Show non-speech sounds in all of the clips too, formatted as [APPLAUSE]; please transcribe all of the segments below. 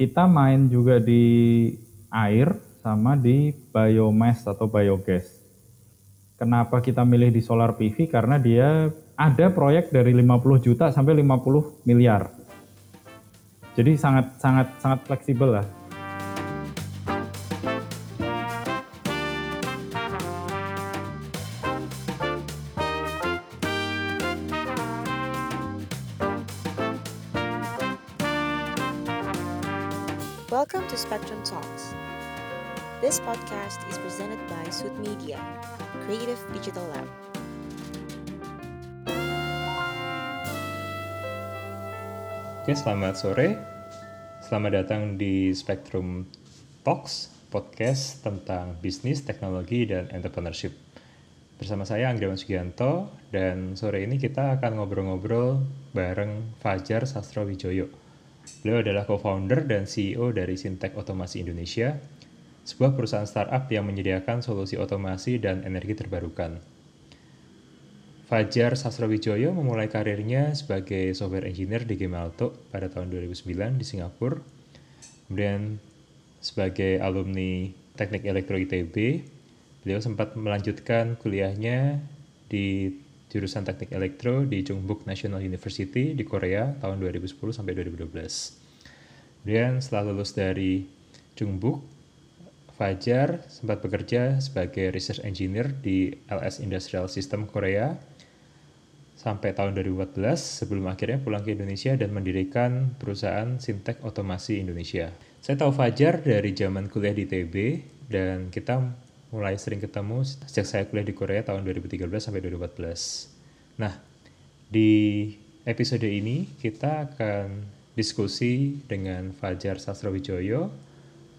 kita main juga di air sama di biomass atau biogas. Kenapa kita milih di solar PV? Karena dia ada proyek dari 50 juta sampai 50 miliar. Jadi sangat sangat sangat fleksibel lah. Selamat sore. Selamat datang di Spectrum Talks, podcast tentang bisnis, teknologi, dan entrepreneurship. Bersama saya Anggrawan Sugianto, dan sore ini kita akan ngobrol-ngobrol bareng Fajar Sastro Wijoyo. Beliau adalah co-founder dan CEO dari Sintek Otomasi Indonesia, sebuah perusahaan startup yang menyediakan solusi otomasi dan energi terbarukan. Fajar Sastrowijoyo memulai karirnya sebagai software engineer di Gemalto pada tahun 2009 di Singapura. Kemudian sebagai alumni Teknik Elektro ITB, beliau sempat melanjutkan kuliahnya di jurusan Teknik Elektro di Chungbuk National University di Korea tahun 2010 sampai 2012. Kemudian setelah lulus dari Chungbuk, Fajar sempat bekerja sebagai research engineer di LS Industrial System Korea sampai tahun 2014 sebelum akhirnya pulang ke Indonesia dan mendirikan perusahaan Sintek Otomasi Indonesia. Saya tahu Fajar dari zaman kuliah di TB dan kita mulai sering ketemu sejak saya kuliah di Korea tahun 2013 sampai 2014. Nah, di episode ini kita akan diskusi dengan Fajar Sastrowijoyo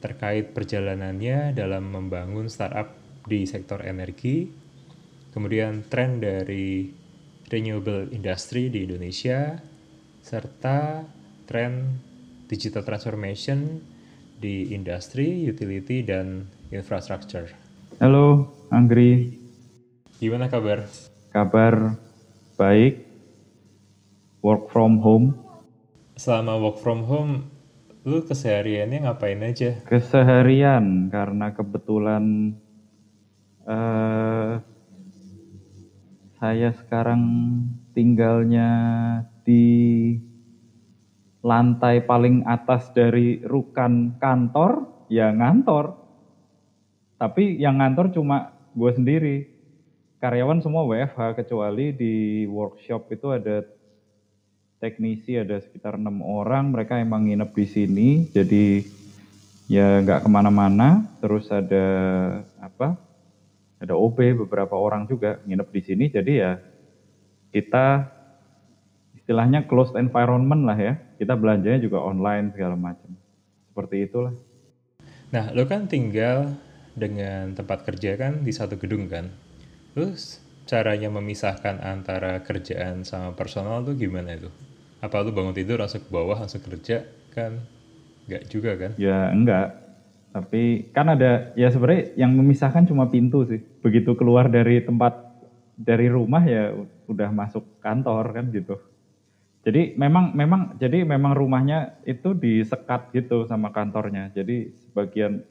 terkait perjalanannya dalam membangun startup di sektor energi, kemudian tren dari renewable industry di Indonesia, serta tren digital transformation di industri, utility, dan infrastructure. Halo, Anggri. Gimana kabar? Kabar baik. Work from home. Selama work from home, lu kesehariannya ngapain aja? Keseharian, karena kebetulan uh, saya sekarang tinggalnya di lantai paling atas dari rukan kantor, ya ngantor. Tapi yang ngantor cuma gue sendiri. Karyawan semua WFH kecuali di workshop itu ada teknisi ada sekitar enam orang. Mereka emang nginep di sini, jadi ya nggak ke mana-mana. Terus ada apa? Ada OB beberapa orang juga nginep di sini. Jadi ya kita istilahnya closed environment lah ya. Kita belanjanya juga online segala macam. Seperti itulah. Nah lo kan tinggal dengan tempat kerja kan di satu gedung kan? Terus caranya memisahkan antara kerjaan sama personal tuh gimana itu? Apa lu bangun tidur langsung ke bawah langsung kerja kan? Enggak juga kan? Ya enggak tapi kan ada ya sebenarnya yang memisahkan cuma pintu sih. Begitu keluar dari tempat dari rumah ya udah masuk kantor kan gitu. Jadi memang memang jadi memang rumahnya itu disekat gitu sama kantornya. Jadi sebagian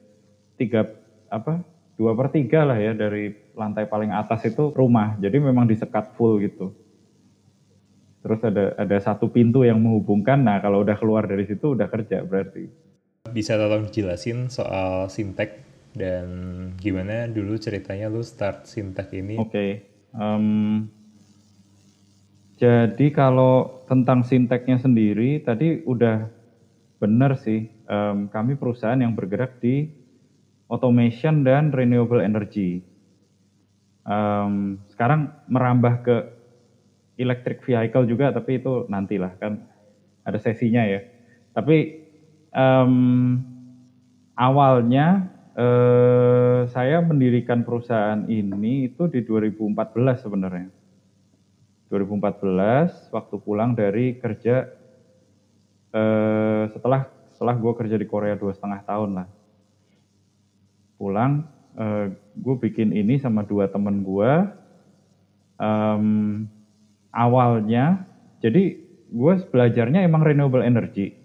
tiga apa dua per tiga lah ya dari lantai paling atas itu rumah. Jadi memang disekat full gitu. Terus ada ada satu pintu yang menghubungkan. Nah kalau udah keluar dari situ udah kerja berarti. Bisa tolong jelasin soal Sintek dan gimana dulu ceritanya lu start Sintek ini? Oke. Okay. Um, jadi kalau tentang Sinteknya sendiri tadi udah benar sih. Um, kami perusahaan yang bergerak di automation dan renewable energy. Um, sekarang merambah ke electric vehicle juga, tapi itu nantilah kan ada sesinya ya. Tapi um, awalnya uh, saya mendirikan perusahaan ini itu di 2014 sebenarnya. 2014 waktu pulang dari kerja uh, setelah setelah gue kerja di Korea dua setengah tahun lah. Pulang, uh, eh, gue bikin ini sama dua temen gue. Um, awalnya, jadi gue belajarnya emang renewable energy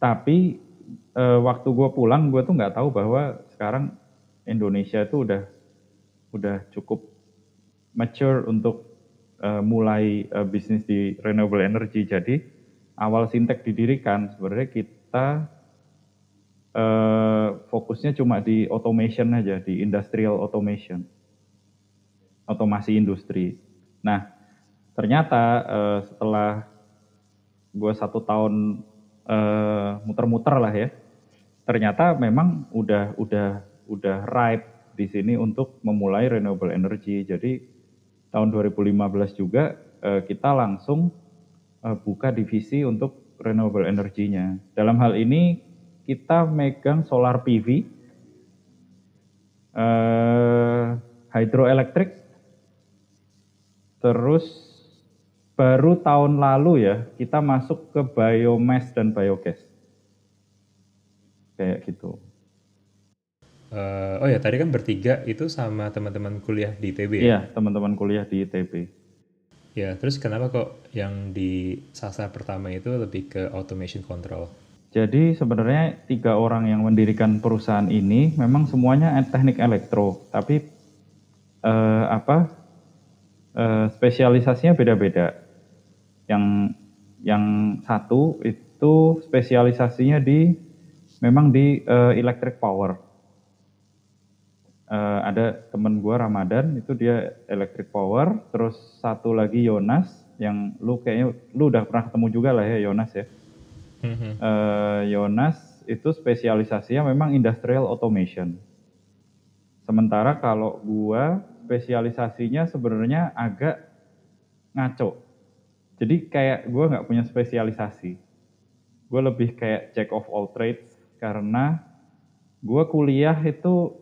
Tapi uh, waktu gue pulang gue tuh nggak tahu bahwa sekarang Indonesia itu udah udah cukup mature untuk uh, mulai uh, bisnis di renewable energy. Jadi awal Sintek didirikan sebenarnya kita uh, fokusnya cuma di automation aja, di industrial automation, otomasi industri. Nah ternyata uh, setelah gue satu tahun muter-muter uh, lah ya, ternyata memang udah udah udah ripe di sini untuk memulai renewable energy. Jadi tahun 2015 juga uh, kita langsung uh, buka divisi untuk renewable energy-nya. Dalam hal ini kita megang solar PV, uh, hydroelectric, terus baru tahun lalu ya kita masuk ke biomass dan biogas kayak gitu. Uh, oh ya tadi kan bertiga itu sama teman-teman kuliah di ITB ya? Iya teman-teman kuliah di ITB. Ya terus kenapa kok yang di sasar pertama itu lebih ke automation control? Jadi sebenarnya tiga orang yang mendirikan perusahaan ini memang semuanya teknik elektro, tapi uh, apa uh, spesialisasinya beda-beda. Yang yang satu itu spesialisasinya di memang di uh, electric power. Uh, ada temen gue Ramadan itu dia electric power, terus satu lagi Yonas yang lu kayaknya lu udah pernah ketemu juga lah ya Yonas ya. Uh, Yonas itu spesialisasinya memang industrial automation. Sementara kalau gue spesialisasinya sebenarnya agak ngaco. Jadi kayak gue nggak punya spesialisasi. Gue lebih kayak jack of all trades karena gue kuliah itu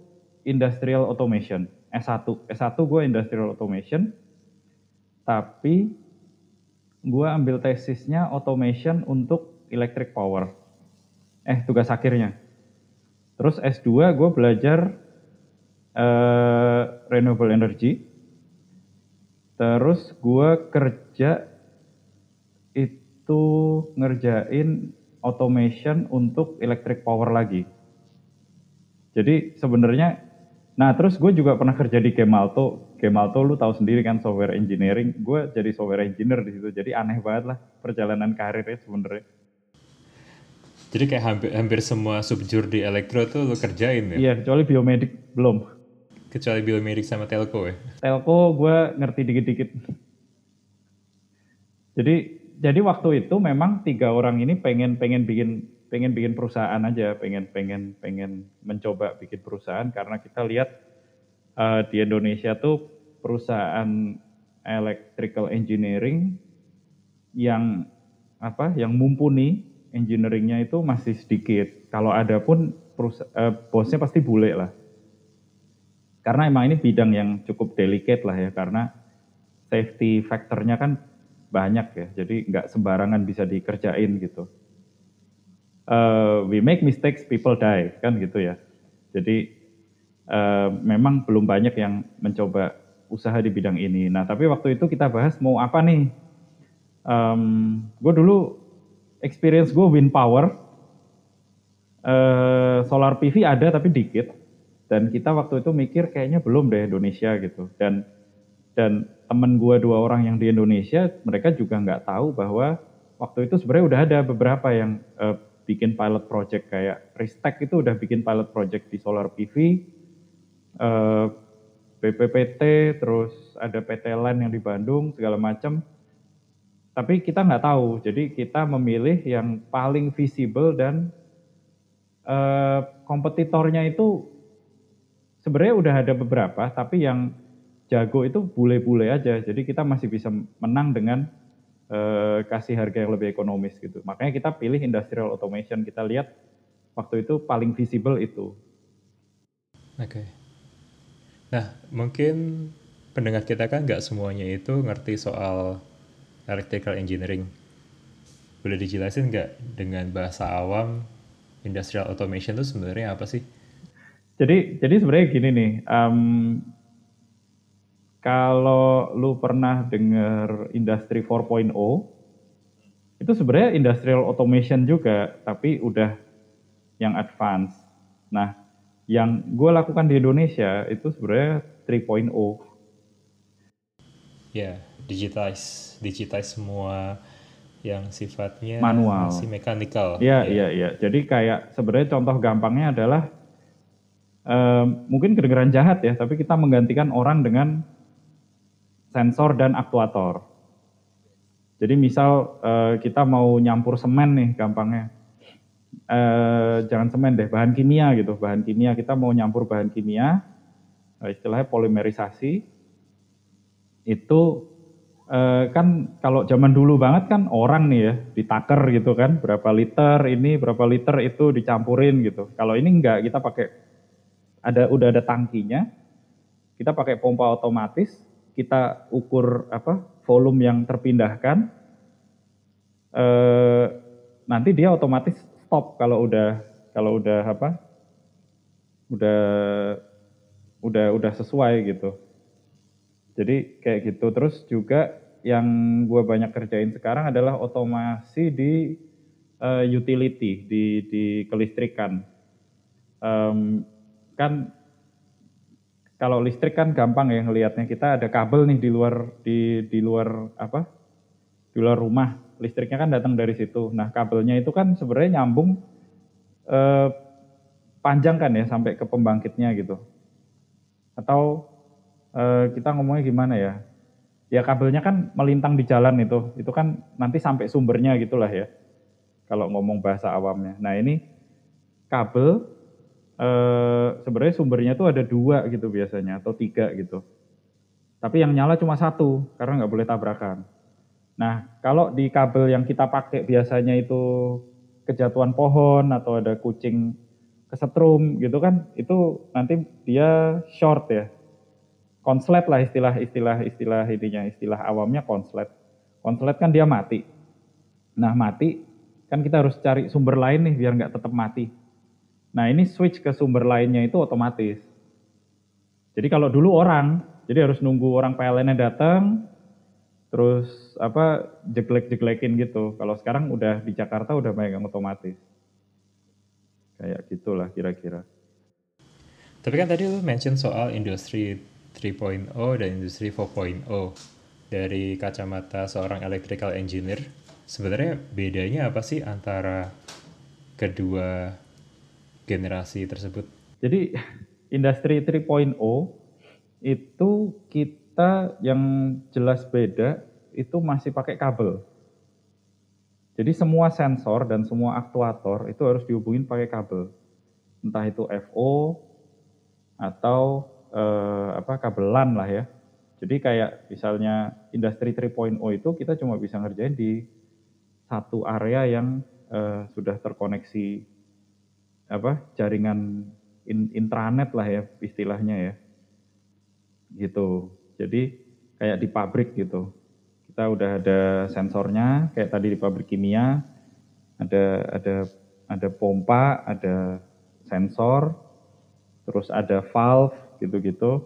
industrial automation. S1 S1 gue industrial automation tapi gue ambil tesisnya automation untuk electric power. Eh tugas akhirnya. Terus S2 gue belajar uh, renewable energy. Terus gue kerja itu ngerjain automation untuk electric power lagi. Jadi sebenarnya, nah terus gue juga pernah kerja di Gemalto. Gemalto lu tahu sendiri kan software engineering. Gue jadi software engineer di situ. Jadi aneh banget lah perjalanan karirnya sebenarnya. Jadi kayak hampir, hampir semua subjur di elektro tuh lu kerjain ya? Iya, kecuali biomedik belum. Kecuali biomedik sama telco ya? Telco gue ngerti dikit-dikit. Jadi jadi waktu itu memang tiga orang ini pengen pengen bikin pengen bikin perusahaan aja, pengen pengen pengen mencoba bikin perusahaan karena kita lihat uh, di Indonesia tuh perusahaan electrical engineering yang apa yang mumpuni engineeringnya itu masih sedikit. Kalau ada pun uh, bosnya pasti bule lah. Karena emang ini bidang yang cukup delicate lah ya karena safety factornya kan banyak ya, jadi nggak sembarangan bisa dikerjain gitu. Uh, we make mistakes, people die, kan gitu ya. Jadi uh, memang belum banyak yang mencoba usaha di bidang ini. Nah tapi waktu itu kita bahas mau apa nih? Um, gue dulu experience gue wind power, uh, solar PV ada tapi dikit. Dan kita waktu itu mikir kayaknya belum deh Indonesia gitu. Dan dan temen gue dua orang yang di Indonesia, mereka juga nggak tahu bahwa waktu itu sebenarnya udah ada beberapa yang uh, bikin pilot project kayak Ristek itu udah bikin pilot project di solar PV, uh, eh, BPPT, terus ada PT LAN yang di Bandung segala macam. Tapi kita nggak tahu, jadi kita memilih yang paling visible dan uh, kompetitornya itu sebenarnya udah ada beberapa, tapi yang jago itu bule-bule aja. Jadi kita masih bisa menang dengan uh, kasih harga yang lebih ekonomis gitu. Makanya kita pilih industrial automation. Kita lihat waktu itu paling visible itu. Oke. Okay. Nah, mungkin pendengar kita kan nggak semuanya itu ngerti soal electrical engineering. Boleh dijelasin nggak dengan bahasa awam industrial automation itu sebenarnya apa sih? Jadi, jadi sebenarnya gini nih, um, kalau lu pernah dengar industri 4.0, Itu sebenarnya industrial automation juga, tapi udah yang advance. Nah, yang gue lakukan di Indonesia itu sebenarnya 3.0. Ya, digitize, digitize semua yang sifatnya Manual. masih mekanikal. Iya, Ya. iya, iya. Jadi kayak sebenarnya contoh gampangnya adalah eh, mungkin kedengeran jahat ya, tapi kita menggantikan orang dengan sensor dan aktuator. Jadi misal eh, kita mau nyampur semen nih gampangnya. Eh, jangan semen deh, bahan kimia gitu. Bahan kimia kita mau nyampur bahan kimia, eh, istilahnya polimerisasi. Itu eh, kan kalau zaman dulu banget kan orang nih ya ditaker gitu kan, berapa liter ini, berapa liter itu dicampurin gitu. Kalau ini enggak, kita pakai ada udah ada tangkinya, kita pakai pompa otomatis, kita ukur apa volume yang terpindahkan, eh, nanti dia otomatis stop kalau udah kalau udah apa, udah udah udah sesuai gitu. Jadi kayak gitu. Terus juga yang gue banyak kerjain sekarang adalah otomasi di eh, utility, di di kelistrikan. Em, kan kalau listrik kan gampang ya ngelihatnya. Kita ada kabel nih di luar di di luar apa? Di luar rumah. Listriknya kan datang dari situ. Nah kabelnya itu kan sebenarnya nyambung eh, panjang kan ya sampai ke pembangkitnya gitu. Atau eh, kita ngomongnya gimana ya? Ya kabelnya kan melintang di jalan itu. Itu kan nanti sampai sumbernya gitulah ya. Kalau ngomong bahasa awamnya. Nah ini kabel eh, sebenarnya sumbernya tuh ada dua gitu biasanya atau tiga gitu. Tapi yang nyala cuma satu karena nggak boleh tabrakan. Nah kalau di kabel yang kita pakai biasanya itu kejatuhan pohon atau ada kucing kesetrum gitu kan, itu nanti dia short ya. Konslet lah istilah istilah istilah ininya istilah awamnya konslet. Konslet kan dia mati. Nah mati kan kita harus cari sumber lain nih biar nggak tetap mati. Nah ini switch ke sumber lainnya itu otomatis. Jadi kalau dulu orang, jadi harus nunggu orang PLN-nya datang, terus apa jeglek-jeglekin gitu. Kalau sekarang udah di Jakarta udah banyak yang otomatis. Kayak gitulah kira-kira. Tapi kan tadi lu mention soal industri 3.0 dan industri 4.0 dari kacamata seorang electrical engineer. Sebenarnya bedanya apa sih antara kedua generasi tersebut? Jadi industri 3.0 itu kita yang jelas beda itu masih pakai kabel. Jadi semua sensor dan semua aktuator itu harus dihubungin pakai kabel. Entah itu FO atau eh, apa kabel LAN lah ya. Jadi kayak misalnya industri 3.0 itu kita cuma bisa ngerjain di satu area yang eh, sudah terkoneksi apa jaringan in, intranet lah ya istilahnya ya. Gitu. Jadi kayak di pabrik gitu. Kita udah ada sensornya kayak tadi di pabrik kimia. Ada ada ada pompa ada sensor terus ada valve gitu-gitu.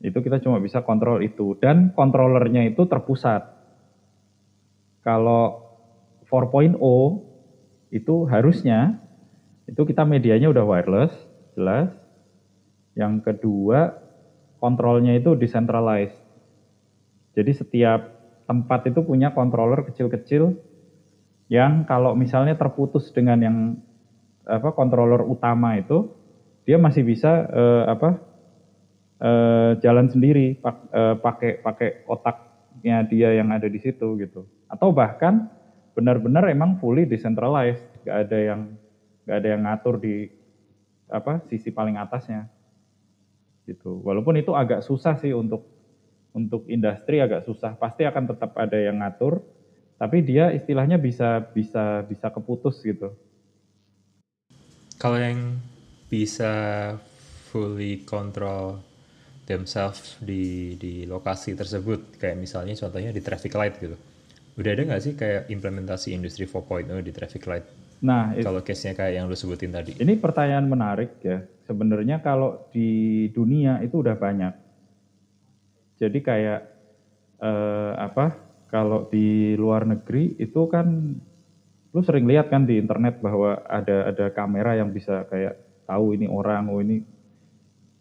Itu kita cuma bisa kontrol itu. Dan kontrolernya itu terpusat. Kalau 4.0 itu harusnya itu kita medianya udah wireless, jelas. Yang kedua, kontrolnya itu decentralized. Jadi setiap tempat itu punya controller kecil-kecil yang kalau misalnya terputus dengan yang apa controller utama itu, dia masih bisa eh, apa eh, jalan sendiri pak, eh, pakai pakai otaknya dia yang ada di situ gitu. Atau bahkan benar-benar emang fully decentralized, nggak ada yang nggak ada yang ngatur di apa sisi paling atasnya gitu walaupun itu agak susah sih untuk untuk industri agak susah pasti akan tetap ada yang ngatur tapi dia istilahnya bisa bisa bisa keputus gitu Kalau yang bisa fully control themselves di di lokasi tersebut, kayak misalnya contohnya di traffic light gitu. Udah ada nggak sih kayak implementasi industri 4.0 di traffic light? Nah it- Kalau case-nya kayak yang lu sebutin tadi. ini pertanyaan menarik ya sebenarnya kalau di dunia itu udah banyak jadi kayak eh, apa kalau di luar negeri itu kan lu sering lihat kan di internet bahwa ada ada kamera yang bisa kayak tahu ini orang, oh ini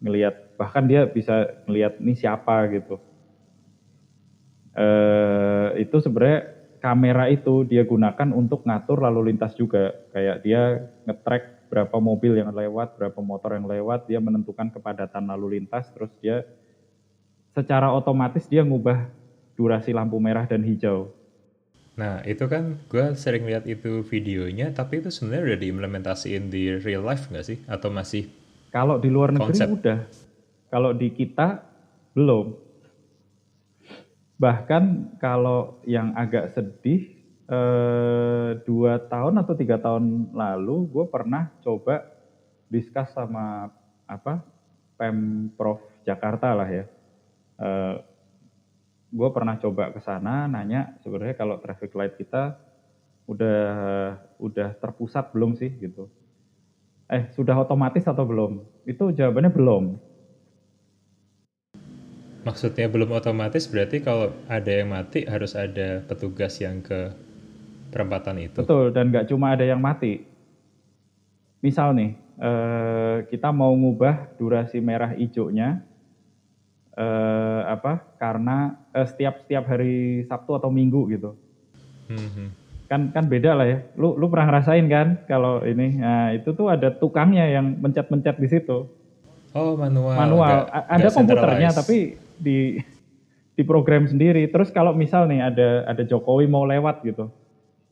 ngelihat bahkan dia bisa ngelihat ini siapa gitu. Eh, itu sebenarnya kamera itu dia gunakan untuk ngatur lalu lintas juga. Kayak dia ngetrack berapa mobil yang lewat, berapa motor yang lewat, dia menentukan kepadatan lalu lintas, terus dia secara otomatis dia ngubah durasi lampu merah dan hijau. Nah, itu kan gue sering lihat itu videonya, tapi itu sebenarnya udah diimplementasiin di real life nggak sih? Atau masih Kalau di luar negeri Konsep. udah, kalau di kita belum. Bahkan kalau yang agak sedih, eh, dua tahun atau tiga tahun lalu, gue pernah coba diskus sama apa pemprov Jakarta lah ya. Eh, gue pernah coba ke sana nanya sebenarnya kalau traffic light kita udah udah terpusat belum sih gitu. Eh sudah otomatis atau belum? Itu jawabannya belum. Maksudnya belum otomatis berarti kalau ada yang mati harus ada petugas yang ke perempatan itu. Betul dan nggak cuma ada yang mati. Misal nih eh, kita mau ngubah durasi merah hijaunya eh, apa? Karena eh, setiap setiap hari Sabtu atau Minggu gitu. Hmm, kan kan beda lah ya. Lu lu pernah ngerasain kan kalau ini. Nah, itu tuh ada tukangnya yang mencet-mencet di situ. Oh manual. Manual. A- ada nggak komputernya tapi di di program sendiri. Terus kalau misal nih ada ada Jokowi mau lewat gitu.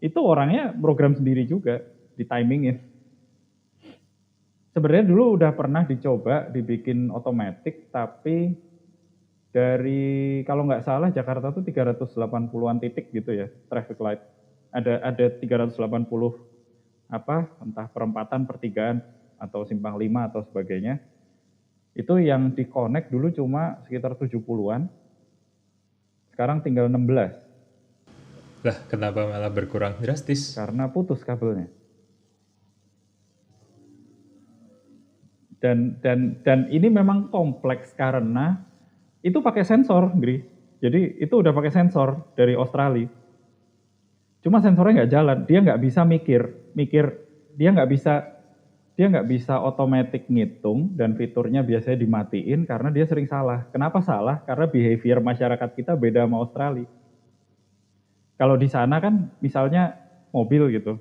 Itu orangnya program sendiri juga di timingin. Sebenarnya dulu udah pernah dicoba dibikin otomatis tapi dari kalau nggak salah Jakarta tuh 380-an titik gitu ya traffic light. Ada ada 380 apa entah perempatan, pertigaan atau simpang lima atau sebagainya. Itu yang di connect dulu cuma sekitar 70-an. Sekarang tinggal 16 Lah kenapa malah berkurang drastis? karena putus kabelnya. Dan dan dan ini memang kompleks karena itu pakai sensor, Gri. Jadi itu udah pakai sensor dari Australia. Cuma sensornya nggak jalan, dia nggak bisa mikir, mikir dia nggak bisa dia nggak bisa otomatis ngitung dan fiturnya biasanya dimatiin karena dia sering salah. Kenapa salah? Karena behavior masyarakat kita beda sama Australia. Kalau di sana kan misalnya mobil gitu.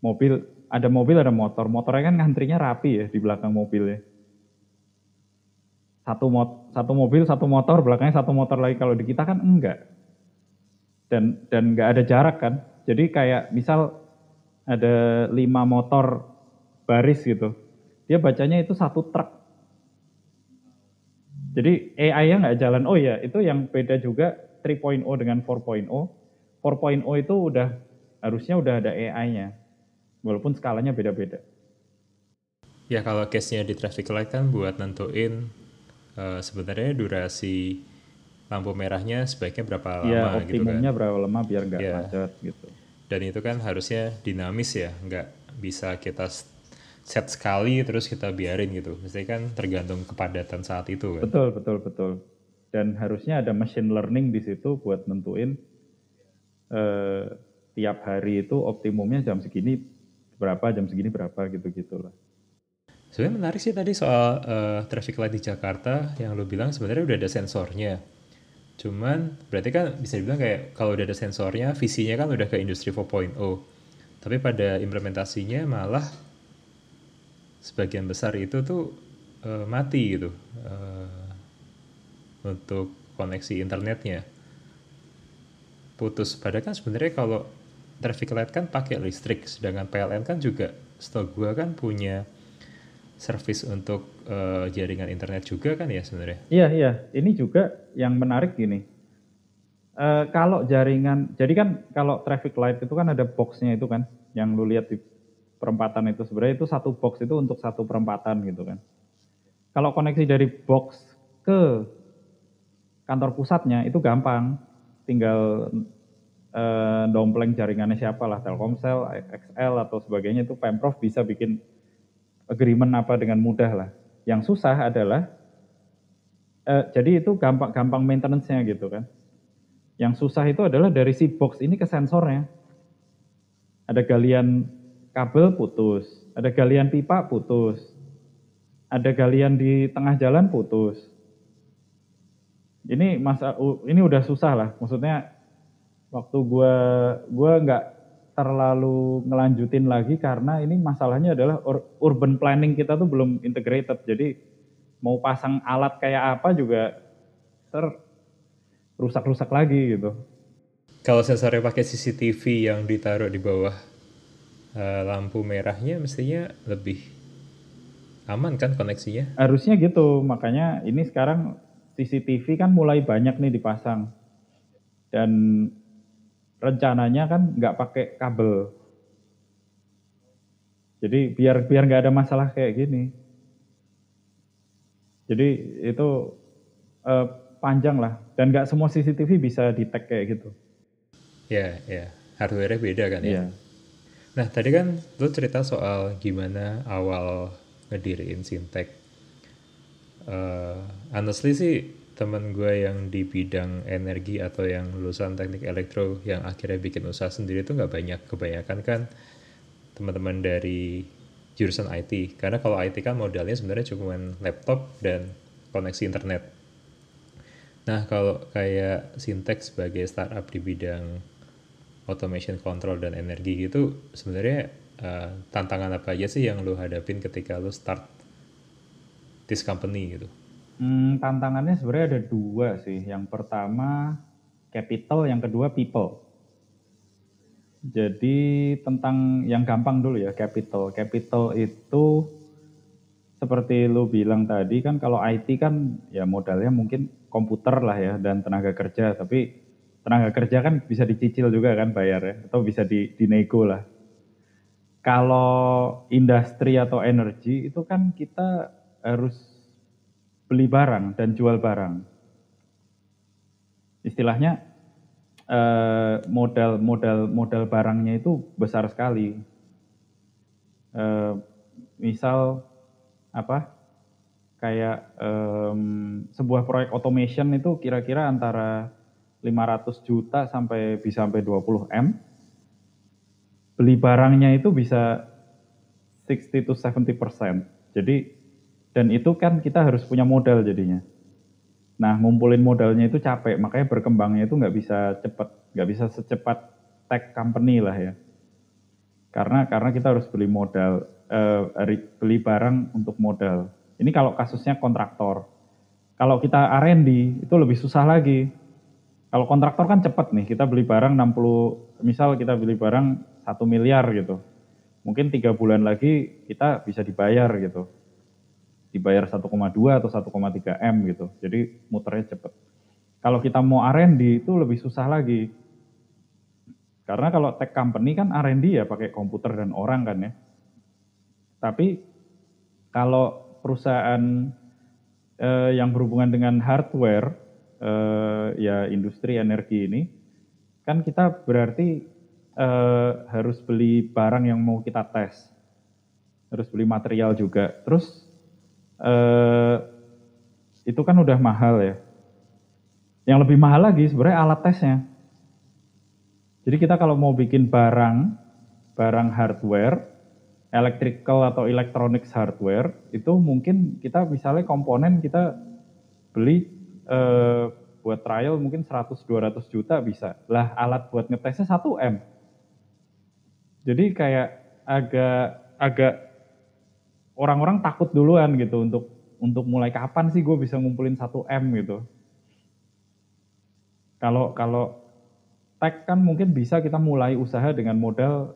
Mobil, ada mobil ada motor. Motornya kan ngantrinya rapi ya di belakang mobilnya. Satu, mot, satu mobil, satu motor, belakangnya satu motor lagi. Kalau di kita kan enggak. Dan dan nggak ada jarak kan. Jadi kayak misal ada lima motor baris gitu. Dia bacanya itu satu truk. Jadi AI-nya nggak jalan. Oh iya, itu yang beda juga 3.0 dengan 4.0. 4.0 itu udah harusnya udah ada AI-nya. Walaupun skalanya beda-beda. Ya kalau case-nya di traffic light kan buat nentuin eh, sebenarnya durasi lampu merahnya sebaiknya berapa lama Iya, gitu kan. optimumnya berapa lama biar nggak Iya. macet gitu. Dan itu kan harusnya dinamis ya, nggak bisa kita set sekali terus kita biarin gitu. Mesti kan tergantung kepadatan saat itu kan. Betul, betul, betul. Dan harusnya ada machine learning di situ buat nentuin eh, tiap hari itu optimumnya jam segini berapa, jam segini berapa gitu-gitu lah. Sebenarnya menarik sih tadi soal eh, traffic light di Jakarta yang lu bilang sebenarnya udah ada sensornya. Cuman berarti kan bisa dibilang kayak kalau udah ada sensornya, visinya kan udah ke industri 4.0. Tapi pada implementasinya malah sebagian besar itu tuh eh, mati gitu eh, untuk koneksi internetnya. Putus. Padahal kan sebenarnya kalau traffic light kan pakai listrik, sedangkan PLN kan juga setahu gua kan punya service untuk eh, jaringan internet juga kan ya sebenarnya. Iya, iya. Ini juga yang menarik gini. Eh, kalau jaringan, jadi kan kalau traffic light itu kan ada boxnya itu kan, yang lu lihat di perempatan itu sebenarnya itu satu box itu untuk satu perempatan gitu kan. Kalau koneksi dari box ke kantor pusatnya itu gampang, tinggal eh, dompleng jaringannya siapa lah, Telkomsel, XL atau sebagainya itu pemprov bisa bikin agreement apa dengan mudah lah. Yang susah adalah Eh, jadi itu gampang gampang maintenance-nya gitu kan. Yang susah itu adalah dari si box ini ke sensornya. Ada galian kabel putus, ada galian pipa putus, ada galian di tengah jalan putus. Ini masa ini udah susah lah. Maksudnya waktu gua gua nggak terlalu ngelanjutin lagi karena ini masalahnya adalah ur urban planning kita tuh belum integrated. Jadi mau pasang alat kayak apa juga ter rusak-rusak lagi gitu. Kalau sensornya pakai CCTV yang ditaruh di bawah uh, lampu merahnya mestinya lebih aman kan koneksinya? Harusnya gitu, makanya ini sekarang CCTV kan mulai banyak nih dipasang. Dan rencananya kan nggak pakai kabel. Jadi biar biar nggak ada masalah kayak gini. Jadi itu uh, panjang lah dan nggak semua CCTV bisa di tag kayak gitu. Ya ya hardware beda kan ya. Yeah. Nah tadi kan lu cerita soal gimana awal ngediriin Sintek. Uh, honestly sih teman gue yang di bidang energi atau yang lulusan teknik elektro yang akhirnya bikin usaha sendiri itu nggak banyak. Kebanyakan kan teman-teman dari jurusan IT karena kalau IT kan modalnya sebenarnya cuma laptop dan koneksi internet. Nah kalau kayak Sintek sebagai startup di bidang automation control dan energi gitu sebenarnya uh, tantangan apa aja sih yang lo hadapin ketika lo start this company gitu Hmm, tantangannya sebenarnya ada dua sih. Yang pertama capital, yang kedua people. Jadi tentang yang gampang dulu ya capital. Capital itu seperti lu bilang tadi kan kalau IT kan ya modalnya mungkin komputer lah ya dan tenaga kerja. Tapi tenaga kerja kan bisa dicicil juga kan bayar ya atau bisa di, dinego lah. Kalau industri atau energi itu kan kita harus beli barang dan jual barang. Istilahnya eh, modal modal modal barangnya itu besar sekali. Eh, misal apa? Kayak sebuah proyek automation itu kira-kira antara 500 juta sampai bisa sampai 20 M. Beli barangnya itu bisa 60 to 70 persen. Jadi dan itu kan kita harus punya modal jadinya. Nah, ngumpulin modalnya itu capek, makanya berkembangnya itu nggak bisa cepat, nggak bisa secepat tech company lah ya. Karena karena kita harus beli modal, eh, beli barang untuk modal. Ini kalau kasusnya kontraktor. Kalau kita R&D itu lebih susah lagi. Kalau kontraktor kan cepat nih, kita beli barang 60, misal kita beli barang satu miliar gitu. Mungkin tiga bulan lagi kita bisa dibayar gitu dibayar 1,2 atau 1,3 M gitu. Jadi muternya cepet. Kalau kita mau R&D itu lebih susah lagi. Karena kalau tech company kan R&D ya pakai komputer dan orang kan ya. Tapi kalau perusahaan eh, yang berhubungan dengan hardware, eh, ya industri energi ini, kan kita berarti eh, harus beli barang yang mau kita tes. Harus beli material juga. Terus eh, itu kan udah mahal ya. Yang lebih mahal lagi sebenarnya alat tesnya. Jadi kita kalau mau bikin barang, barang hardware, electrical atau electronics hardware, itu mungkin kita misalnya komponen kita beli eh, buat trial mungkin 100-200 juta bisa. Lah alat buat ngetesnya 1 M. Jadi kayak agak agak orang-orang takut duluan gitu untuk untuk mulai kapan sih gue bisa ngumpulin 1 M gitu. Kalau kalau tech kan mungkin bisa kita mulai usaha dengan modal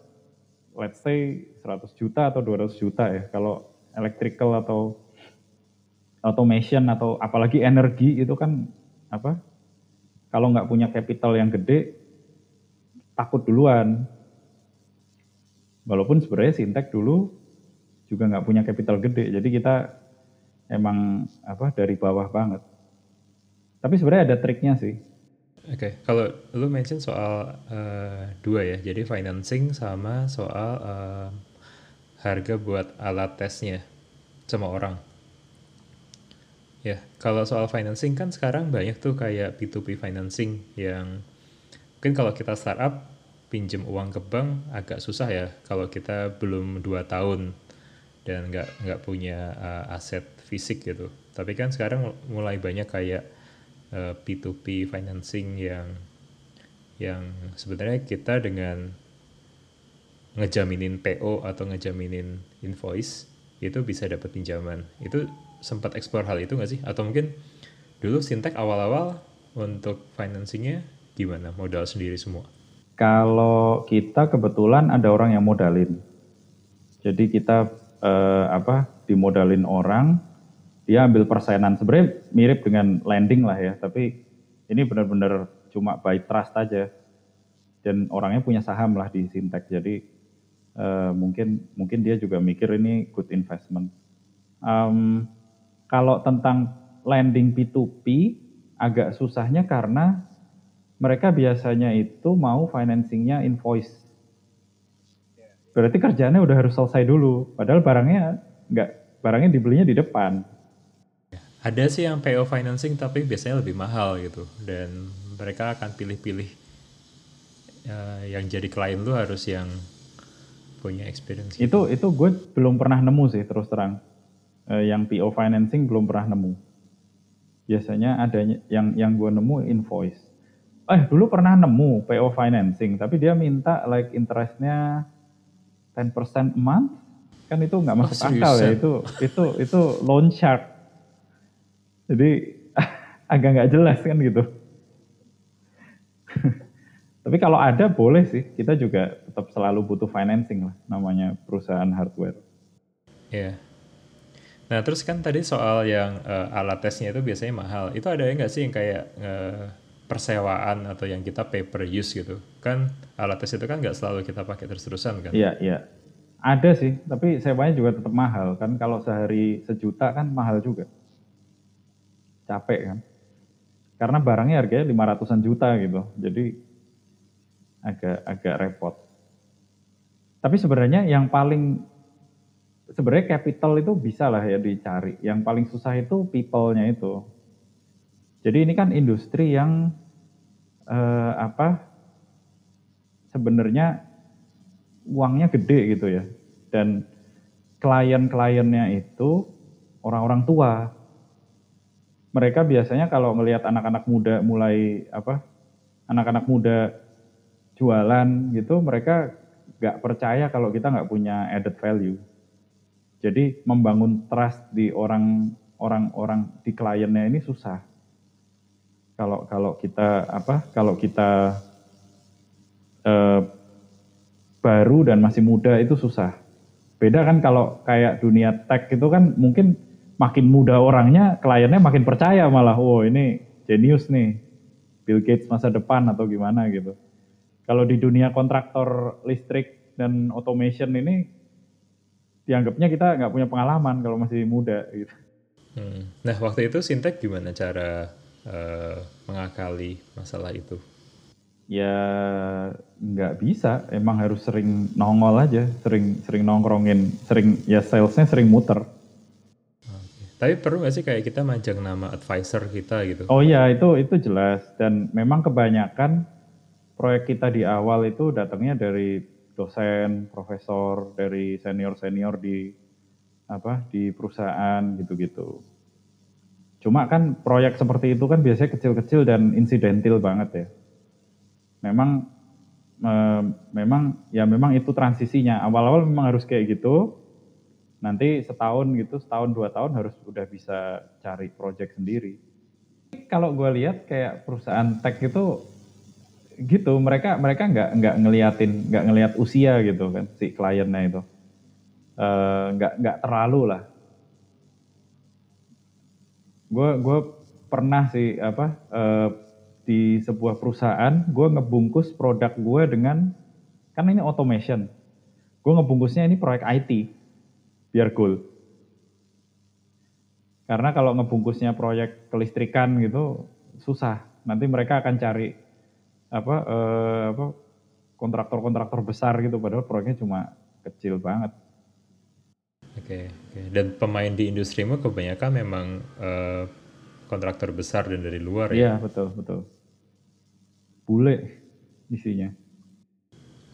let's say 100 juta atau 200 juta ya. Kalau electrical atau automation atau apalagi energi itu kan apa? Kalau nggak punya capital yang gede, takut duluan. Walaupun sebenarnya Sintek dulu juga nggak punya capital gede. Jadi kita emang apa dari bawah banget. Tapi sebenarnya ada triknya sih. Oke, okay. kalau lu mention soal uh, dua ya, jadi financing sama soal uh, harga buat alat tesnya sama orang. Ya, kalau soal financing kan sekarang banyak tuh kayak P2P financing yang mungkin kalau kita startup pinjam uang ke bank agak susah ya kalau kita belum dua tahun dan nggak nggak punya uh, aset fisik gitu. Tapi kan sekarang mulai banyak kayak uh, P2P financing yang yang sebenarnya kita dengan ngejaminin PO atau ngejaminin invoice itu bisa dapat pinjaman. Itu sempat explore hal itu nggak sih? Atau mungkin dulu Sintek awal-awal untuk financingnya gimana? Modal sendiri semua? Kalau kita kebetulan ada orang yang modalin. Jadi kita eh, apa dimodalin orang, dia ambil persenan. Sebenarnya mirip dengan lending lah ya, tapi ini benar-benar cuma by trust aja. Dan orangnya punya saham lah di Sintek. Jadi eh, mungkin mungkin dia juga mikir ini good investment. Um, kalau tentang lending P2P agak susahnya karena mereka biasanya itu mau financingnya invoice. Berarti kerjanya udah harus selesai dulu, padahal barangnya nggak, barangnya dibelinya di depan. Ada sih yang PO financing tapi biasanya lebih mahal gitu, dan mereka akan pilih-pilih uh, yang jadi klien lu harus yang punya experience. Gitu. Itu itu gue belum pernah nemu sih terus terang yang PO financing belum pernah nemu. Biasanya adanya yang yang gue nemu invoice. Eh dulu pernah nemu PO financing, tapi dia minta like interestnya 10% a month, kan itu nggak masuk oh, akal ya itu itu itu loan shark. Jadi [LAUGHS] agak nggak jelas kan gitu. [LAUGHS] Tapi kalau ada boleh sih, kita juga tetap selalu butuh financing lah, namanya perusahaan hardware. Iya. Yeah. Nah terus kan tadi soal yang uh, alat tesnya itu biasanya mahal. Itu ada nggak sih yang kayak uh, persewaan atau yang kita pay per use gitu? Kan alat tes itu kan nggak selalu kita pakai terus-terusan kan? Iya iya. Ada sih, tapi sewanya juga tetap mahal kan. Kalau sehari sejuta kan mahal juga. Capek kan. Karena barangnya harganya 500-an juta gitu. Jadi agak agak repot. Tapi sebenarnya yang paling sebenarnya capital itu bisa lah ya dicari. Yang paling susah itu people-nya itu. Jadi ini kan industri yang eh, apa sebenarnya uangnya gede gitu ya. Dan klien-kliennya itu orang-orang tua. Mereka biasanya kalau melihat anak-anak muda mulai apa anak-anak muda jualan gitu, mereka nggak percaya kalau kita nggak punya added value. Jadi membangun trust di orang orang-orang di kliennya ini susah. Kalau kalau kita apa? Kalau kita eh, baru dan masih muda itu susah. Beda kan kalau kayak dunia tech itu kan mungkin makin muda orangnya, kliennya makin percaya malah, oh ini genius nih, Bill Gates masa depan atau gimana gitu. Kalau di dunia kontraktor listrik dan automation ini dianggapnya kita nggak punya pengalaman kalau masih muda gitu. Hmm. Nah waktu itu Sintek gimana cara uh, mengakali masalah itu? Ya nggak bisa, emang harus sering nongol aja, sering sering nongkrongin, sering ya salesnya sering muter. Okay. Tapi perlu nggak sih kayak kita majang nama advisor kita gitu? Oh iya itu itu jelas dan memang kebanyakan proyek kita di awal itu datangnya dari dosen, profesor, dari senior-senior di apa di perusahaan gitu-gitu. Cuma kan proyek seperti itu kan biasanya kecil-kecil dan insidentil banget ya. Memang e, memang ya memang itu transisinya. Awal-awal memang harus kayak gitu. Nanti setahun gitu, setahun dua tahun harus udah bisa cari proyek sendiri. Kalau gue lihat kayak perusahaan tech itu gitu mereka mereka nggak nggak ngeliatin nggak ngeliat usia gitu kan si kliennya itu. Uh, nggak nggak terlalu lah. Gue gue pernah sih apa uh, di sebuah perusahaan gue ngebungkus produk gue dengan kan ini automation. Gue ngebungkusnya ini proyek IT biar goal karena kalau ngebungkusnya proyek kelistrikan gitu susah. Nanti mereka akan cari apa eh, apa kontraktor-kontraktor besar gitu padahal proyeknya cuma kecil banget. Oke, oke. Dan pemain di industrimu kebanyakan memang eh, kontraktor besar dan dari luar ya? Iya betul betul. Bule isinya.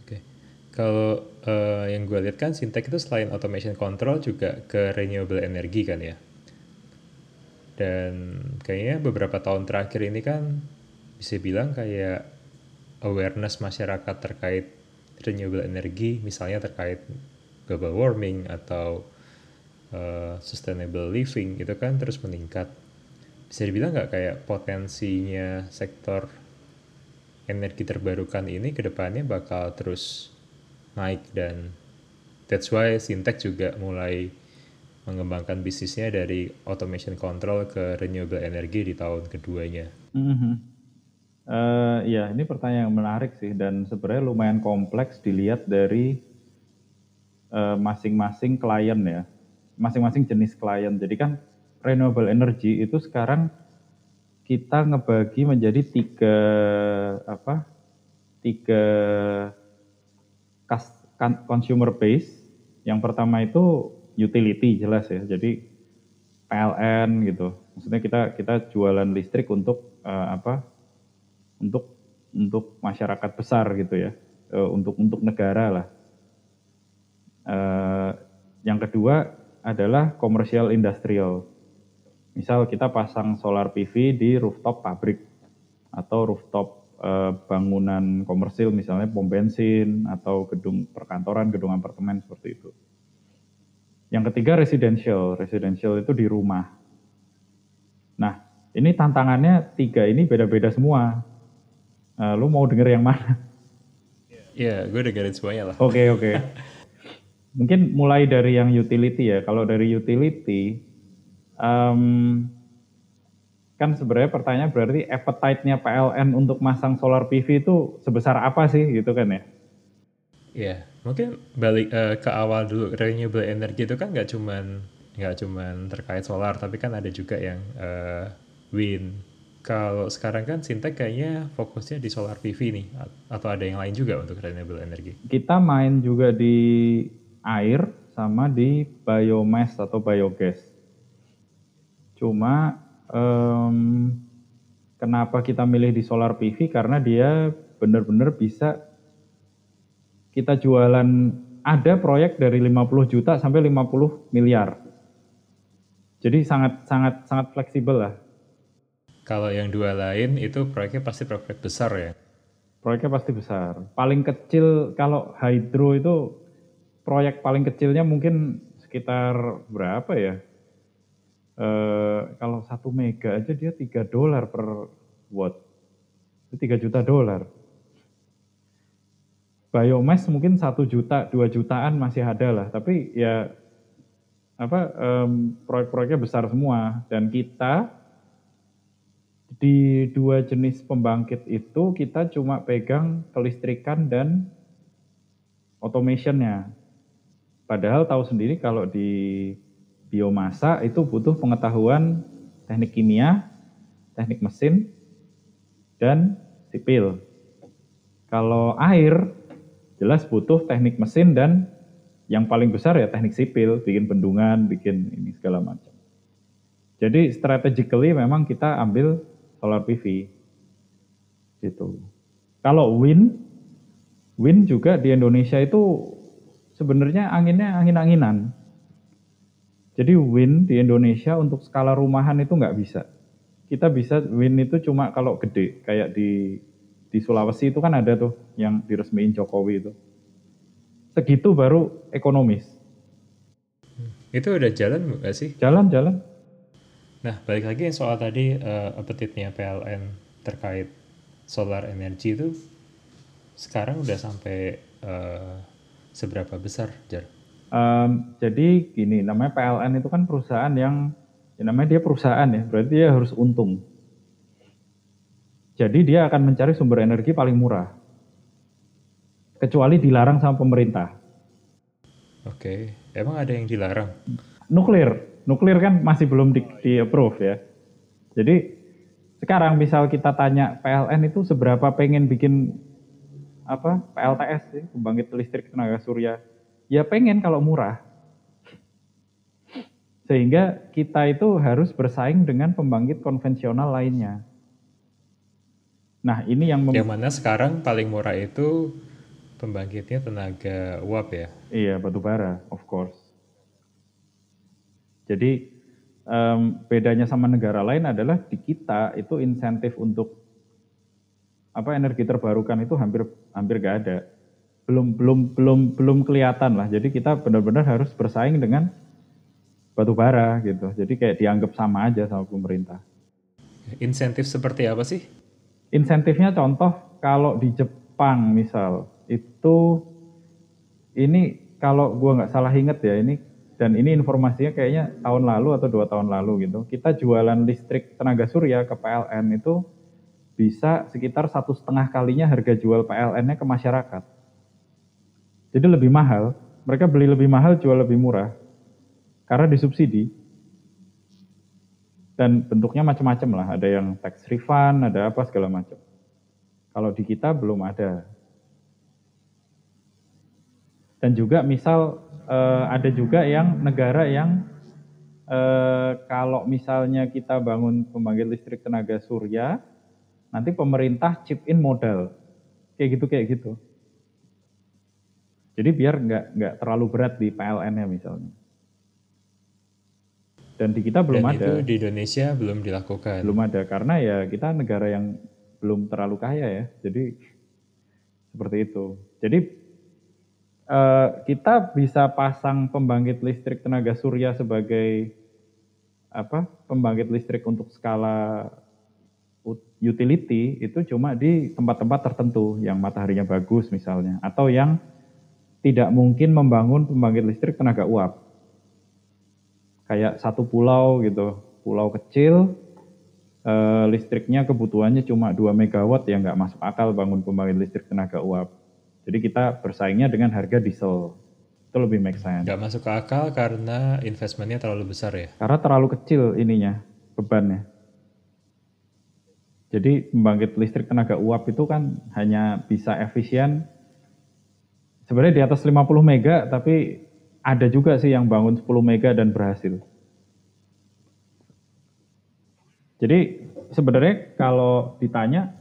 Oke. Kalau eh, yang gue lihat kan Sintek itu selain automation control juga ke renewable energy kan ya. Dan kayaknya beberapa tahun terakhir ini kan bisa bilang kayak awareness masyarakat terkait renewable energy, misalnya terkait global warming atau uh, sustainable living itu kan terus meningkat. Bisa dibilang nggak kayak potensinya sektor energi terbarukan ini ke depannya bakal terus naik dan that's why Sintek juga mulai mengembangkan bisnisnya dari automation control ke renewable energy di tahun keduanya. Mm-hmm. Uh, ya ini pertanyaan yang menarik sih dan sebenarnya lumayan kompleks dilihat dari eh, masing-masing uh, klien ya, masing-masing jenis klien. Jadi kan renewable energy itu sekarang kita ngebagi menjadi tiga apa tiga consumer base. Yang pertama itu utility jelas ya. Jadi PLN gitu. Maksudnya kita kita jualan listrik untuk uh, apa? Untuk untuk masyarakat besar gitu ya. Uh, untuk untuk negara lah. Uh, yang kedua adalah komersial industrial. Misal kita pasang solar PV di rooftop pabrik atau rooftop uh, bangunan komersil misalnya pom bensin atau gedung perkantoran, gedung apartemen seperti itu. Yang ketiga residential, residential itu di rumah. Nah, ini tantangannya tiga ini beda-beda semua. Uh, lu mau denger yang mana? Iya, yeah, gue dengerin semuanya lah. Oke, okay, oke. Okay. [LAUGHS] Mungkin mulai dari yang utility ya. Kalau dari utility, um, kan sebenarnya pertanyaan berarti appetite-nya PLN untuk masang solar PV itu sebesar apa sih gitu kan ya? Iya, mungkin balik uh, ke awal dulu renewable energy itu kan nggak cuman nggak cuman terkait solar, tapi kan ada juga yang uh, wind. Kalau sekarang kan Sintek kayaknya fokusnya di solar PV nih, atau ada yang lain juga untuk renewable energy? Kita main juga di air sama di biomass atau biogas. Cuma um, kenapa kita milih di solar PV? Karena dia benar-benar bisa kita jualan ada proyek dari 50 juta sampai 50 miliar. Jadi sangat sangat sangat fleksibel lah. Kalau yang dua lain itu proyeknya pasti proyek besar ya? Proyeknya pasti besar. Paling kecil kalau hydro itu proyek paling kecilnya mungkin sekitar berapa ya? E, kalau satu mega aja dia 3 dolar per watt. Itu 3 juta dolar biomass mungkin satu juta, dua jutaan masih ada lah. Tapi ya apa um, proyek-proyeknya besar semua dan kita di dua jenis pembangkit itu kita cuma pegang kelistrikan dan automationnya. Padahal tahu sendiri kalau di biomasa itu butuh pengetahuan teknik kimia, teknik mesin, dan sipil. Kalau air jelas butuh teknik mesin dan yang paling besar ya teknik sipil, bikin bendungan, bikin ini segala macam. Jadi strategically memang kita ambil solar PV. Gitu. Kalau wind, wind juga di Indonesia itu sebenarnya anginnya angin-anginan. Jadi wind di Indonesia untuk skala rumahan itu nggak bisa. Kita bisa wind itu cuma kalau gede, kayak di di Sulawesi itu kan ada tuh yang diresmiin Jokowi itu. Segitu baru ekonomis. Itu udah jalan nggak sih? Jalan, jalan. Nah, balik lagi soal tadi uh, appetite-nya PLN terkait solar energy itu sekarang udah sampai uh, seberapa besar, Jar? Um, jadi gini, namanya PLN itu kan perusahaan yang, ya namanya dia perusahaan ya, berarti dia harus untung. Jadi dia akan mencari sumber energi paling murah. Kecuali dilarang sama pemerintah. Oke, emang ada yang dilarang? Nuklir, nuklir kan masih belum di, di approve ya. Jadi sekarang misal kita tanya PLN itu seberapa pengen bikin apa PLTS sih, pembangkit listrik tenaga surya. Ya pengen kalau murah. Sehingga kita itu harus bersaing dengan pembangkit konvensional lainnya. Nah, ini yang yang mana sekarang paling murah itu pembangkitnya tenaga uap ya? Iya, batu bara, of course. Jadi um, bedanya sama negara lain adalah di kita itu insentif untuk apa energi terbarukan itu hampir hampir gak ada. Belum belum belum belum kelihatan lah. Jadi kita benar-benar harus bersaing dengan batu bara gitu. Jadi kayak dianggap sama aja sama pemerintah. Insentif seperti apa sih? Insentifnya contoh kalau di Jepang misal itu ini kalau gue nggak salah inget ya ini dan ini informasinya kayaknya tahun lalu atau dua tahun lalu gitu kita jualan listrik tenaga surya ke PLN itu bisa sekitar satu setengah kalinya harga jual PLN-nya ke masyarakat. Jadi lebih mahal, mereka beli lebih mahal, jual lebih murah karena disubsidi dan bentuknya macam-macam lah. Ada yang tax refund, ada apa segala macam. Kalau di kita belum ada. Dan juga misal eh, ada juga yang negara yang eh, kalau misalnya kita bangun pembangkit listrik tenaga surya, nanti pemerintah chip in modal, kayak gitu kayak gitu. Jadi biar nggak nggak terlalu berat di PLN-nya misalnya. Dan di kita belum Dan ada. itu di Indonesia belum dilakukan. Belum ada karena ya kita negara yang belum terlalu kaya ya. Jadi seperti itu. Jadi eh, kita bisa pasang pembangkit listrik tenaga surya sebagai apa? Pembangkit listrik untuk skala utility itu cuma di tempat-tempat tertentu yang mataharinya bagus misalnya atau yang tidak mungkin membangun pembangkit listrik tenaga uap kayak satu pulau gitu, pulau kecil, eh, listriknya kebutuhannya cuma 2 megawatt ya nggak masuk akal bangun pembangkit listrik tenaga uap. Jadi kita bersaingnya dengan harga diesel. Itu lebih make sense. Nggak masuk akal karena investmentnya terlalu besar ya? Karena terlalu kecil ininya, bebannya. Jadi pembangkit listrik tenaga uap itu kan hanya bisa efisien sebenarnya di atas 50 mega tapi ada juga sih yang bangun 10 mega dan berhasil. Jadi sebenarnya kalau ditanya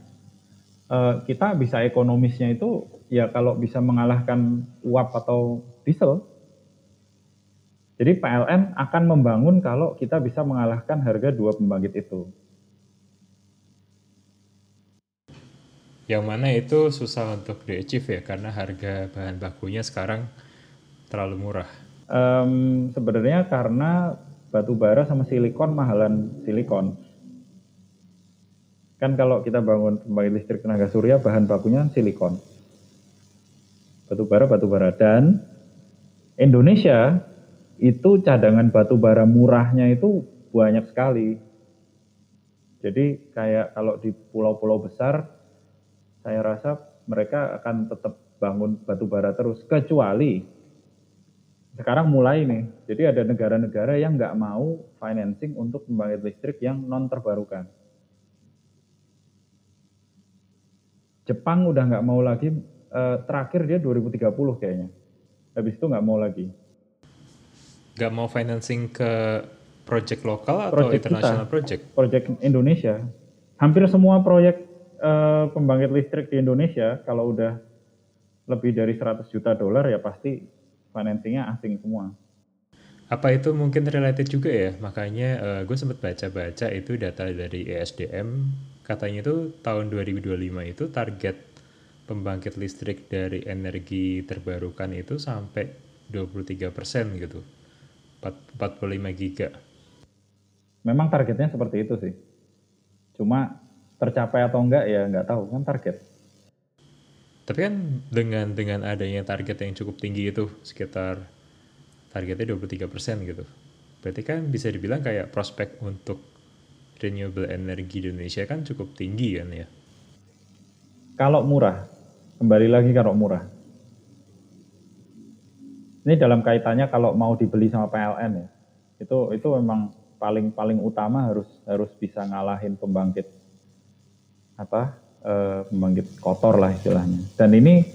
eh, kita bisa ekonomisnya itu ya kalau bisa mengalahkan uap atau diesel. Jadi PLN akan membangun kalau kita bisa mengalahkan harga dua pembangkit itu. Yang mana itu susah untuk di-achieve ya karena harga bahan bakunya sekarang terlalu murah? Um, sebenarnya karena batu bara sama silikon mahalan silikon. Kan kalau kita bangun pembangkit listrik tenaga surya bahan bakunya silikon. Batu bara dan Indonesia itu cadangan batu bara murahnya itu banyak sekali. Jadi kayak kalau di pulau-pulau besar saya rasa mereka akan tetap bangun batu bara terus kecuali sekarang mulai nih. Jadi ada negara-negara yang nggak mau financing untuk pembangkit listrik yang non terbarukan. Jepang udah nggak mau lagi. Eh, terakhir dia 2030 kayaknya. Habis itu nggak mau lagi. Nggak mau financing ke project lokal atau project international kita, project? Project Indonesia. Hampir semua proyek eh, pembangkit listrik di Indonesia kalau udah lebih dari 100 juta dolar ya pasti financingnya asing semua. Apa itu mungkin related juga ya? Makanya uh, eh, gue sempat baca-baca itu data dari ESDM, katanya itu tahun 2025 itu target pembangkit listrik dari energi terbarukan itu sampai 23 persen gitu, 45 giga. Memang targetnya seperti itu sih. Cuma tercapai atau enggak ya nggak tahu kan target. Tapi kan dengan dengan adanya target yang cukup tinggi itu sekitar targetnya 23% gitu. Berarti kan bisa dibilang kayak prospek untuk renewable energy di Indonesia kan cukup tinggi kan ya. Kalau murah, kembali lagi kalau murah. Ini dalam kaitannya kalau mau dibeli sama PLN ya. Itu itu memang paling paling utama harus harus bisa ngalahin pembangkit apa uh, pembangkit kotor lah istilahnya. Dan ini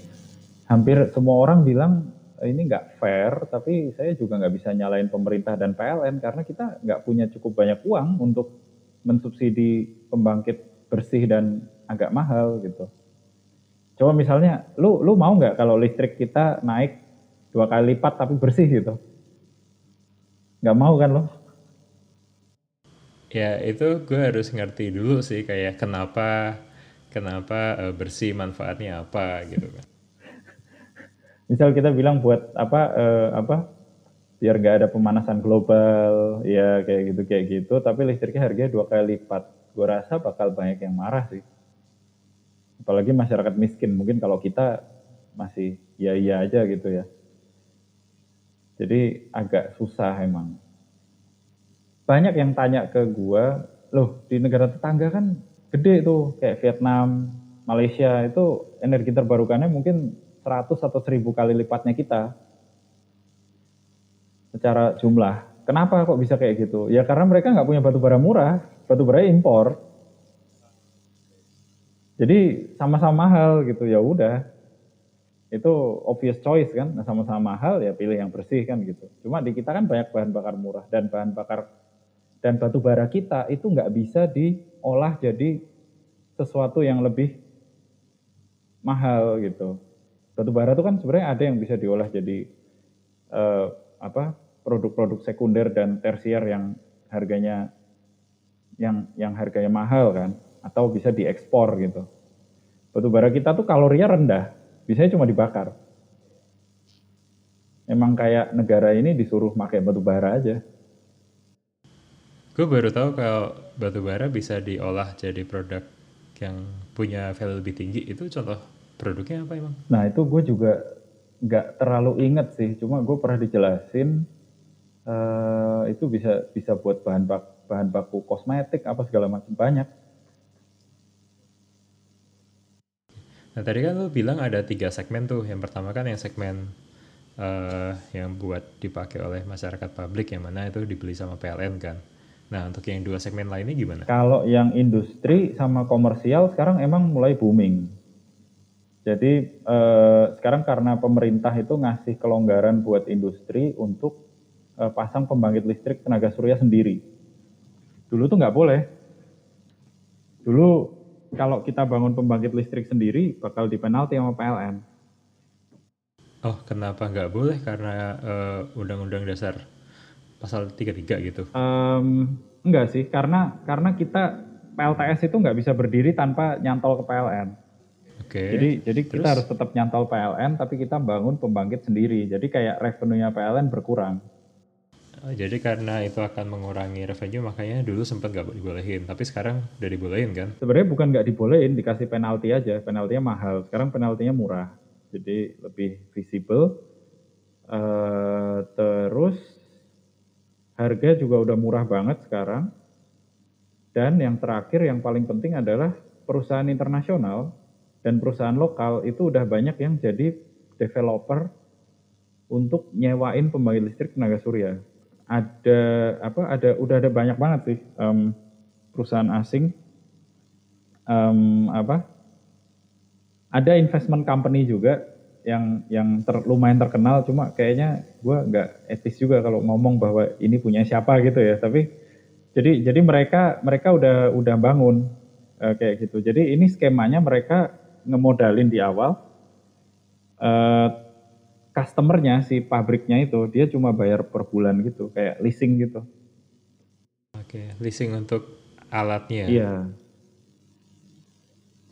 hampir semua orang bilang ini nggak fair, tapi saya juga nggak bisa nyalain pemerintah dan PLN karena kita nggak punya cukup banyak uang untuk mensubsidi pembangkit bersih dan agak mahal gitu. Coba misalnya, lu lu mau nggak kalau listrik kita naik dua kali lipat tapi bersih gitu? Nggak mau kan lo? Ya itu gue harus ngerti dulu sih kayak kenapa kenapa uh, bersih manfaatnya apa gitu kan [LAUGHS] misal kita bilang buat apa uh, apa biar gak ada pemanasan global ya kayak gitu kayak gitu tapi listriknya harganya dua kali lipat gue rasa bakal banyak yang marah sih apalagi masyarakat miskin mungkin kalau kita masih ya iya aja gitu ya jadi agak susah emang banyak yang tanya ke gue loh di negara tetangga kan gede tuh kayak Vietnam Malaysia itu energi terbarukannya mungkin 100 atau 1000 kali lipatnya kita secara jumlah. Kenapa kok bisa kayak gitu? Ya karena mereka nggak punya batu bara murah, batu bara impor. Jadi sama-sama mahal gitu ya udah. Itu obvious choice kan, nah, sama-sama mahal ya pilih yang bersih kan gitu. Cuma di kita kan banyak bahan bakar murah dan bahan bakar dan batu bara kita itu nggak bisa diolah jadi sesuatu yang lebih mahal gitu batu bara itu kan sebenarnya ada yang bisa diolah jadi uh, apa produk-produk sekunder dan tersier yang harganya yang yang harganya mahal kan atau bisa diekspor gitu. Batu bara kita tuh kalorinya rendah, biasanya cuma dibakar. Emang kayak negara ini disuruh pakai batu bara aja. Gue baru tahu kalau batu bara bisa diolah jadi produk yang punya value lebih tinggi. Itu contoh Produknya apa emang? Nah itu gue juga nggak terlalu inget sih, cuma gue pernah dijelasin uh, itu bisa bisa buat bahan bak bahan baku kosmetik apa segala macam banyak. Nah tadi kan lu bilang ada tiga segmen tuh. Yang pertama kan yang segmen uh, yang buat dipakai oleh masyarakat publik yang mana itu dibeli sama PLN kan. Nah untuk yang dua segmen lainnya gimana? Kalau yang industri sama komersial sekarang emang mulai booming. Jadi eh, sekarang karena pemerintah itu ngasih kelonggaran buat industri untuk eh, pasang pembangkit listrik tenaga surya sendiri. Dulu tuh nggak boleh. Dulu kalau kita bangun pembangkit listrik sendiri bakal dipenalti sama PLN. Oh, kenapa nggak boleh? Karena eh, Undang-Undang Dasar pasal 33 gitu? Um, enggak sih, karena karena kita PLTS itu nggak bisa berdiri tanpa nyantol ke PLN. Okay. Jadi jadi Terus? kita harus tetap nyantol PLN tapi kita bangun pembangkit sendiri. Jadi kayak revenue-nya PLN berkurang. Oh, jadi karena itu akan mengurangi revenue makanya dulu sempat nggak dibolehin. Tapi sekarang udah dibolehin kan? Sebenarnya bukan nggak dibolehin, dikasih penalti aja. Penaltinya mahal. Sekarang penaltinya murah. Jadi lebih visible. Uh, terus harga juga udah murah banget sekarang. Dan yang terakhir yang paling penting adalah perusahaan internasional dan perusahaan lokal itu udah banyak yang jadi developer untuk nyewain pembangkit listrik tenaga surya. Ada apa? Ada udah ada banyak banget sih um, perusahaan asing um, apa? Ada investment company juga yang yang ter, lumayan terkenal cuma kayaknya gue nggak etis juga kalau ngomong bahwa ini punya siapa gitu ya tapi jadi jadi mereka mereka udah udah bangun uh, kayak gitu jadi ini skemanya mereka ngemodalin di awal, uh, customernya si pabriknya itu dia cuma bayar per bulan gitu, kayak leasing gitu. Oke, leasing untuk alatnya. Iya.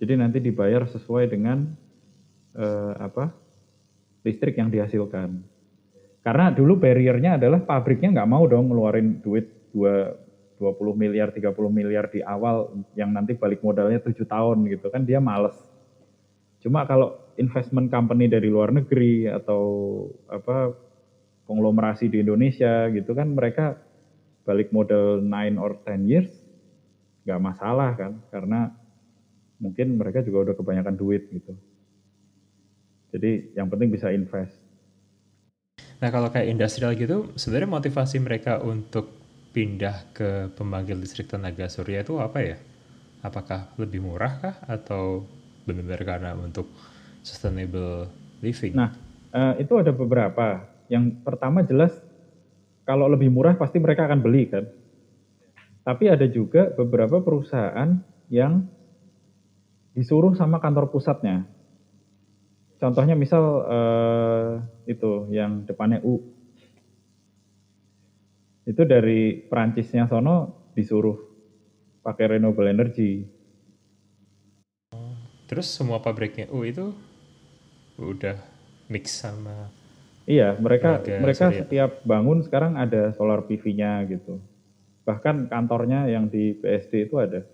Jadi nanti dibayar sesuai dengan uh, apa listrik yang dihasilkan. Karena dulu barriernya adalah pabriknya nggak mau dong ngeluarin duit dua 20 miliar, 30 miliar di awal yang nanti balik modalnya 7 tahun gitu kan dia males. Cuma kalau investment company dari luar negeri atau apa konglomerasi di Indonesia gitu kan mereka balik modal 9 or 10 years nggak masalah kan karena mungkin mereka juga udah kebanyakan duit gitu. Jadi yang penting bisa invest. Nah kalau kayak industrial gitu sebenarnya motivasi mereka untuk pindah ke pembangkit listrik tenaga surya itu apa ya? Apakah lebih murah kah atau benar-benar karena untuk sustainable living. Nah, Uh, itu ada beberapa. Yang pertama jelas kalau lebih murah pasti mereka akan beli kan. Tapi ada juga beberapa perusahaan yang disuruh sama kantor pusatnya. Contohnya misal uh, itu yang depannya U. Itu dari Perancisnya sono disuruh pakai renewable energy. Terus semua pabriknya U itu udah mix sama Iya, mereka mereka surya. setiap bangun sekarang ada solar PV-nya gitu. Bahkan kantornya yang di BSD itu ada.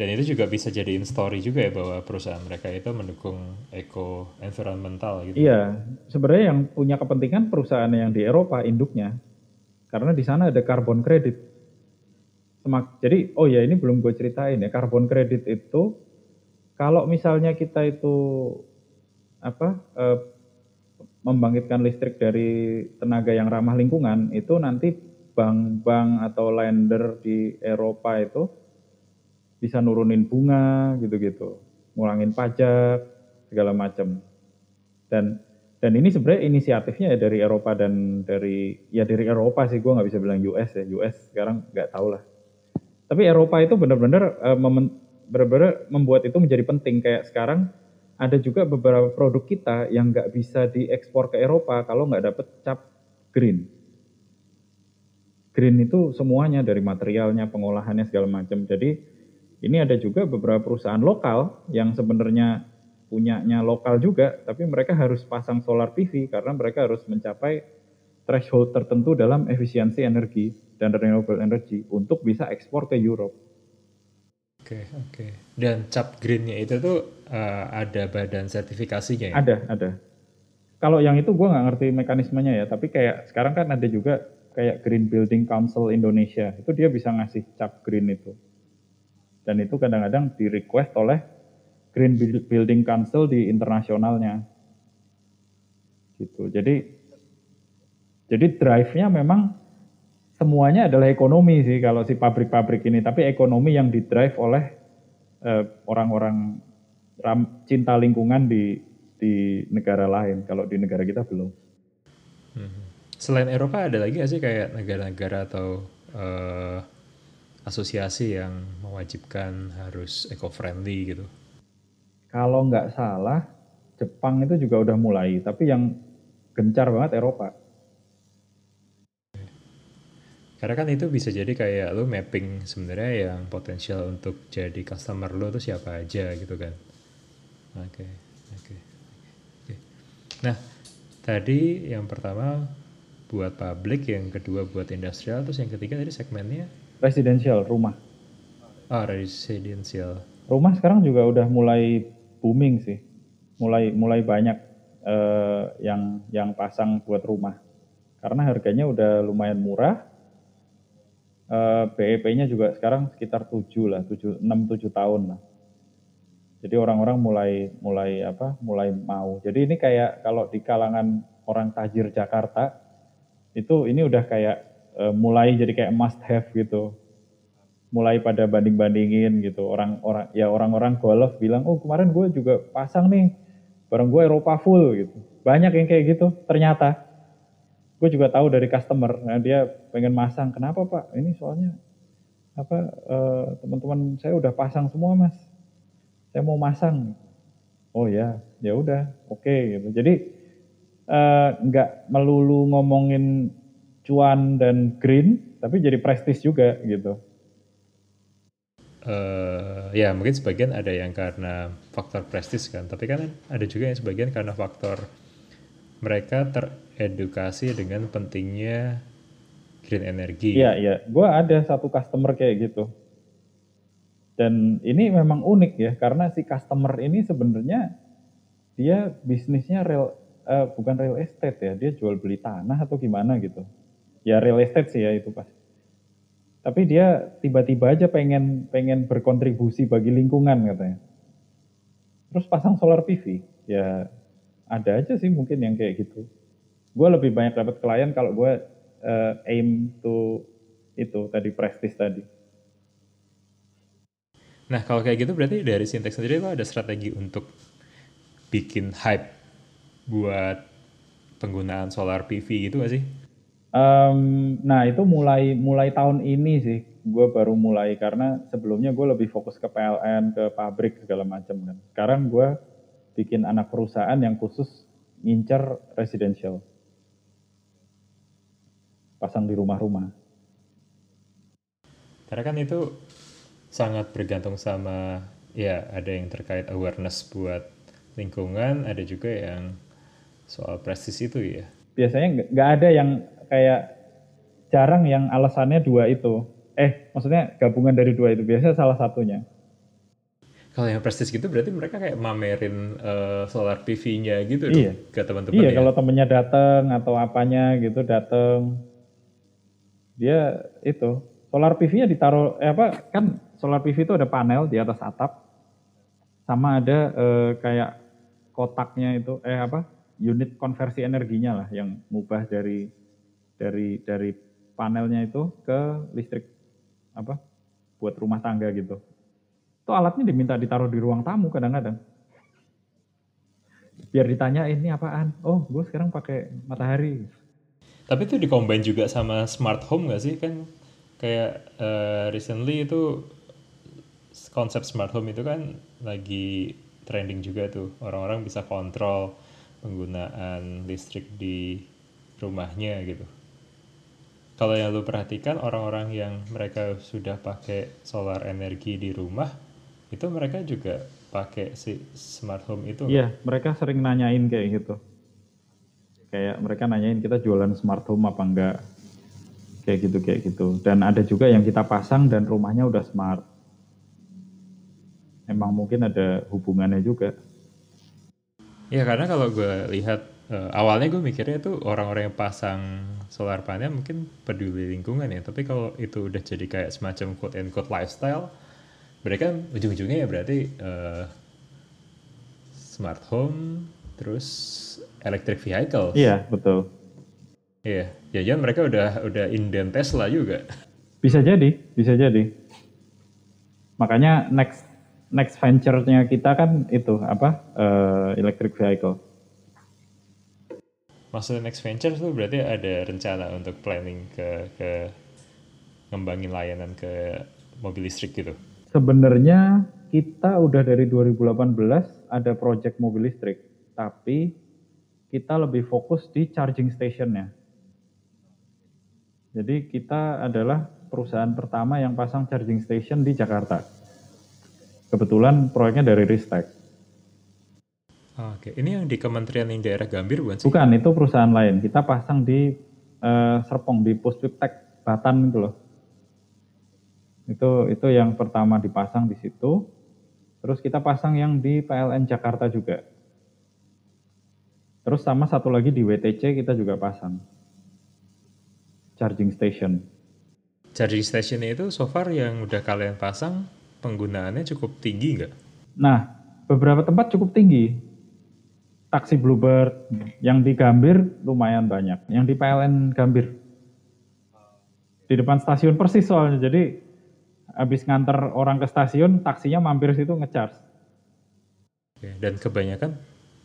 Dan itu juga bisa jadi story juga ya bahwa perusahaan mereka itu mendukung eco environmental gitu. Iya, sebenarnya yang punya kepentingan perusahaan yang di Eropa induknya. Karena di sana ada carbon credit. Semak, jadi oh ya ini belum gue ceritain ya, carbon credit itu kalau misalnya kita itu apa eh, membangkitkan listrik dari tenaga yang ramah lingkungan itu nanti bank-bank atau lender di Eropa itu bisa nurunin bunga gitu-gitu, ngurangin pajak segala macam. Dan dan ini sebenarnya inisiatifnya ya dari Eropa dan dari ya dari Eropa sih gue nggak bisa bilang US ya US sekarang nggak tahu lah. Tapi Eropa itu benar-benar uh, benar-benar membuat itu menjadi penting kayak sekarang ada juga beberapa produk kita yang nggak bisa diekspor ke Eropa kalau nggak dapet cap green. Green itu semuanya dari materialnya, pengolahannya segala macam. Jadi ini ada juga beberapa perusahaan lokal yang sebenarnya punyanya lokal juga, tapi mereka harus pasang solar PV karena mereka harus mencapai threshold tertentu dalam efisiensi energi dan renewable energy untuk bisa ekspor ke Europe. Oke, okay, oke. Okay. Dan cap greennya itu tuh uh, ada badan sertifikasinya ya? Ada, ada. Kalau yang itu gue nggak ngerti mekanismenya ya, tapi kayak sekarang kan ada juga kayak Green Building Council Indonesia, itu dia bisa ngasih cap green itu. Dan itu kadang-kadang di request oleh Green Building Council di internasionalnya. Gitu. Jadi jadi drive-nya memang semuanya adalah ekonomi sih kalau si pabrik-pabrik ini, tapi ekonomi yang didrive oleh uh, orang-orang ram, cinta lingkungan di di negara lain. Kalau di negara kita belum. Hmm. Selain Eropa ada lagi nggak sih kayak negara-negara atau uh, asosiasi yang mewajibkan harus eco-friendly gitu? Kalau nggak salah, Jepang itu juga udah mulai, tapi yang gencar banget Eropa. Karena kan itu bisa jadi kayak lo mapping sebenarnya yang potensial untuk jadi customer lo tuh siapa aja gitu kan. Oke, okay, oke. Okay, okay. Nah, tadi yang pertama buat publik, yang kedua buat industrial, terus yang ketiga tadi segmennya residential, rumah. Ah, residential. Rumah sekarang juga udah mulai booming sih. Mulai mulai banyak uh, yang yang pasang buat rumah. Karena harganya udah lumayan murah, uh, eh, BEP-nya juga sekarang sekitar 7 lah, 7, 6 7 tahun lah. Jadi orang-orang mulai mulai apa? mulai mau. Jadi ini kayak kalau di kalangan orang tajir Jakarta itu ini udah kayak uh, mulai jadi kayak must have gitu. Mulai pada banding-bandingin gitu. Orang-orang ya orang-orang golf bilang, "Oh, kemarin gue juga pasang nih barang gue Eropa full gitu." Banyak yang kayak gitu ternyata gue juga tahu dari customer. Nah dia pengen masang. Kenapa pak? Ini soalnya apa uh, teman-teman saya udah pasang semua mas. Saya mau masang. Oh ya ya udah. Oke okay, gitu. Jadi uh, nggak melulu ngomongin cuan dan green tapi jadi prestis juga gitu. Uh, ya mungkin sebagian ada yang karena faktor prestis kan. Tapi kan ada juga yang sebagian karena faktor mereka teredukasi dengan pentingnya green energy. Iya, iya. Gue ada satu customer kayak gitu. Dan ini memang unik ya, karena si customer ini sebenarnya dia bisnisnya real, uh, bukan real estate ya, dia jual beli tanah atau gimana gitu. Ya real estate sih ya itu pas. Tapi dia tiba-tiba aja pengen pengen berkontribusi bagi lingkungan katanya. Terus pasang solar PV, ya ada aja sih mungkin yang kayak gitu. Gue lebih banyak dapat klien kalau gue uh, aim to itu tadi prestis tadi. Nah kalau kayak gitu berarti dari Sintex sendiri lo ada strategi untuk bikin hype buat penggunaan solar PV gitu gak sih? Um, nah itu mulai mulai tahun ini sih gue baru mulai karena sebelumnya gue lebih fokus ke PLN ke pabrik segala macam kan. Sekarang gue bikin anak perusahaan yang khusus ngincer residential pasang di rumah-rumah. Karena kan itu sangat bergantung sama ya ada yang terkait awareness buat lingkungan, ada juga yang soal prestis itu ya. Biasanya nggak ada yang kayak jarang yang alasannya dua itu. Eh, maksudnya gabungan dari dua itu biasanya salah satunya. Kalau yang prestis gitu berarti mereka kayak mamerin uh, solar PV-nya gitu iya. dong ke teman-teman Iya, ya? kalau temennya dateng atau apanya gitu dateng, dia itu solar PV-nya ditaruh eh apa kan solar PV itu ada panel di atas atap sama ada eh, kayak kotaknya itu eh apa unit konversi energinya lah yang mubah dari dari dari panelnya itu ke listrik apa buat rumah tangga gitu. Itu alatnya diminta ditaruh di ruang tamu kadang-kadang. Biar ditanya ini apaan? Oh, gue sekarang pakai matahari. Tapi itu dikombain juga sama smart home nggak sih kan? Kayak uh, recently itu konsep smart home itu kan lagi trending juga tuh. Orang-orang bisa kontrol penggunaan listrik di rumahnya gitu. Kalau yang lu perhatikan orang-orang yang mereka sudah pakai solar energi di rumah, itu mereka juga pakai si smart home itu. Iya, mereka sering nanyain kayak gitu. Kayak mereka nanyain kita jualan smart home apa enggak. Kayak gitu kayak gitu. Dan ada juga yang kita pasang dan rumahnya udah smart. Emang mungkin ada hubungannya juga. Ya karena kalau gue lihat uh, awalnya gue mikirnya itu orang-orang yang pasang solar panel mungkin peduli lingkungan ya tapi kalau itu udah jadi kayak semacam quote and quote lifestyle mereka ujung-ujungnya ya berarti uh, smart home terus electric vehicle. Iya betul. Iya ya jangan mereka udah udah inden Tesla juga. Bisa jadi bisa jadi. Makanya next next venture-nya kita kan itu apa uh, electric vehicle. Maksudnya next venture tuh berarti ada rencana untuk planning ke ke ngembangin layanan ke mobil listrik gitu? Sebenarnya kita udah dari 2018 ada project mobil listrik, tapi kita lebih fokus di charging stationnya. Jadi kita adalah perusahaan pertama yang pasang charging station di Jakarta. Kebetulan proyeknya dari Ristek. Oke, ini yang di Kementerian yang daerah Gambir bukan sih? Bukan, itu perusahaan lain. Kita pasang di uh, Serpong di Puspiptek Batan itu loh. Itu itu yang pertama dipasang di situ. Terus kita pasang yang di PLN Jakarta juga. Terus sama satu lagi di WTC kita juga pasang. Charging station. Charging station itu so far yang udah kalian pasang penggunaannya cukup tinggi nggak? Nah, beberapa tempat cukup tinggi taksi Bluebird yang di Gambir lumayan banyak yang di PLN Gambir di depan stasiun persis soalnya jadi habis nganter orang ke stasiun taksinya mampir situ ngecharge dan kebanyakan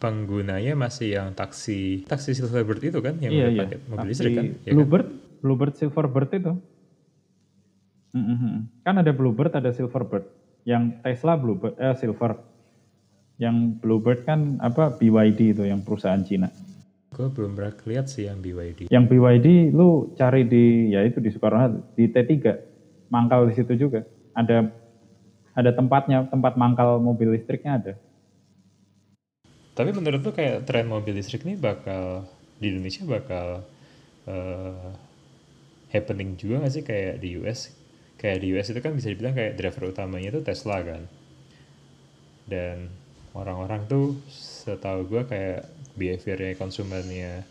penggunanya masih yang taksi taksi Silverbird itu kan yang iya, udah iya. pakai mobil listrik kan ya Bluebird kan? Bluebird Silverbird itu mm -hmm. kan ada Bluebird ada Silverbird yang Tesla Bluebird eh Silver yang Bluebird kan apa BYD itu yang perusahaan Cina. Gue belum pernah lihat sih yang BYD. Yang BYD lu cari di ya itu di Soekarno di T3 mangkal di situ juga. Ada ada tempatnya tempat mangkal mobil listriknya ada. Tapi menurut lu kayak tren mobil listrik ini bakal di Indonesia bakal uh, happening juga gak sih kayak di US? Kayak di US itu kan bisa dibilang kayak driver utamanya itu Tesla kan. Dan orang-orang tuh setahu gue kayak behaviornya konsumennya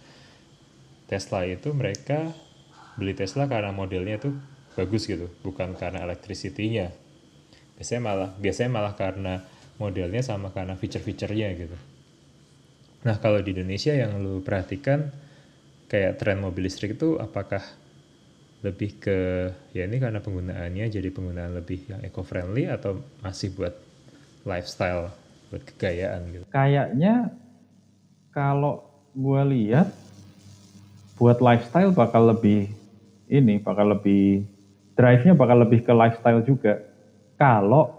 Tesla itu mereka beli Tesla karena modelnya tuh bagus gitu bukan karena electricity-nya biasanya malah biasanya malah karena modelnya sama karena feature-featurenya gitu nah kalau di Indonesia yang lu perhatikan kayak tren mobil listrik itu apakah lebih ke ya ini karena penggunaannya jadi penggunaan lebih yang eco-friendly atau masih buat lifestyle buat kegayaan gitu. Kayaknya kalau gue lihat buat lifestyle bakal lebih ini bakal lebih drive-nya bakal lebih ke lifestyle juga kalau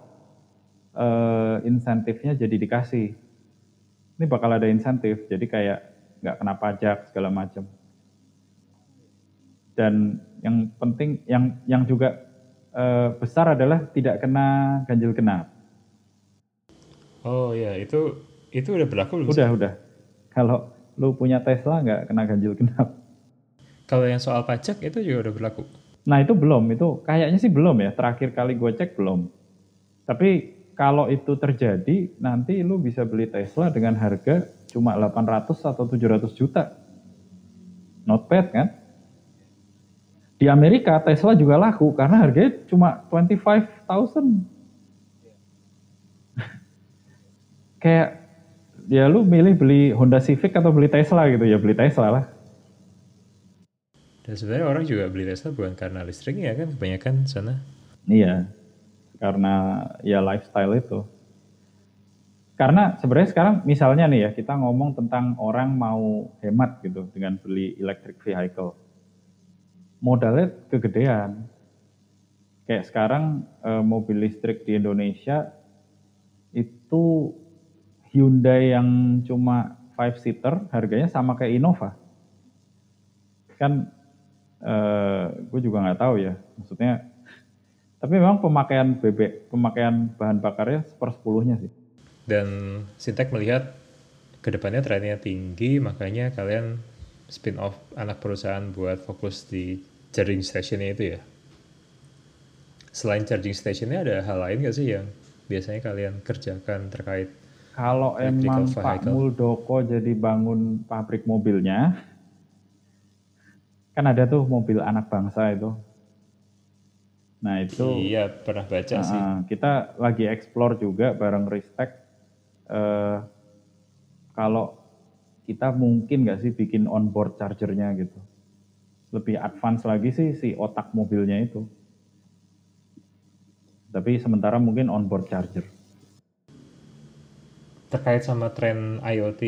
uh, insentifnya jadi dikasih ini bakal ada insentif. Jadi kayak nggak kena pajak segala macam. Dan yang penting yang yang juga uh, besar adalah tidak kena ganjil genap. Oh ya itu itu udah berlaku belum udah udah. Kalau lu punya Tesla nggak kena ganjil genap. Kalau yang soal pajak itu juga udah berlaku? Nah itu belum. Itu kayaknya sih belum ya. Terakhir kali gue cek belum. Tapi kalau itu terjadi, nanti lu bisa beli Tesla dengan harga cuma 800 atau 700 juta. Not bad kan? Di Amerika Tesla juga laku karena harganya cuma 25.000. [LAUGHS] Kayak ya lu milih beli Honda Civic atau beli Tesla gitu ya beli Tesla lah. Dan sebenarnya orang juga beli Tesla bukan karena listriknya kan kebanyakan sana. Iya, karena ya lifestyle itu. Karena sebenarnya sekarang misalnya nih ya kita ngomong tentang orang mau hemat gitu dengan beli electric vehicle. Modalnya kegedean. Kayak sekarang eh, mobil listrik di Indonesia itu Hyundai yang cuma five seater harganya sama kayak Innova. Kan eh, gue juga nggak tahu ya. Maksudnya tapi memang pemakaian bebek, pemakaian bahan bakarnya sepersepuluhnya sih. Dan Sintek melihat ke depannya trennya tinggi, makanya kalian spin off anak perusahaan buat fokus di charging stationnya itu ya. Selain charging stationnya ada hal lain nggak sih yang biasanya kalian kerjakan terkait kalau emang Pak Muldoko jadi bangun pabrik mobilnya, kan ada tuh mobil anak bangsa itu, Nah itu iya pernah baca uh, sih. Kita lagi explore juga bareng Ristek. Uh, kalau kita mungkin nggak sih bikin onboard chargernya gitu. Lebih advance lagi sih si otak mobilnya itu. Tapi sementara mungkin onboard charger. Terkait sama tren IoT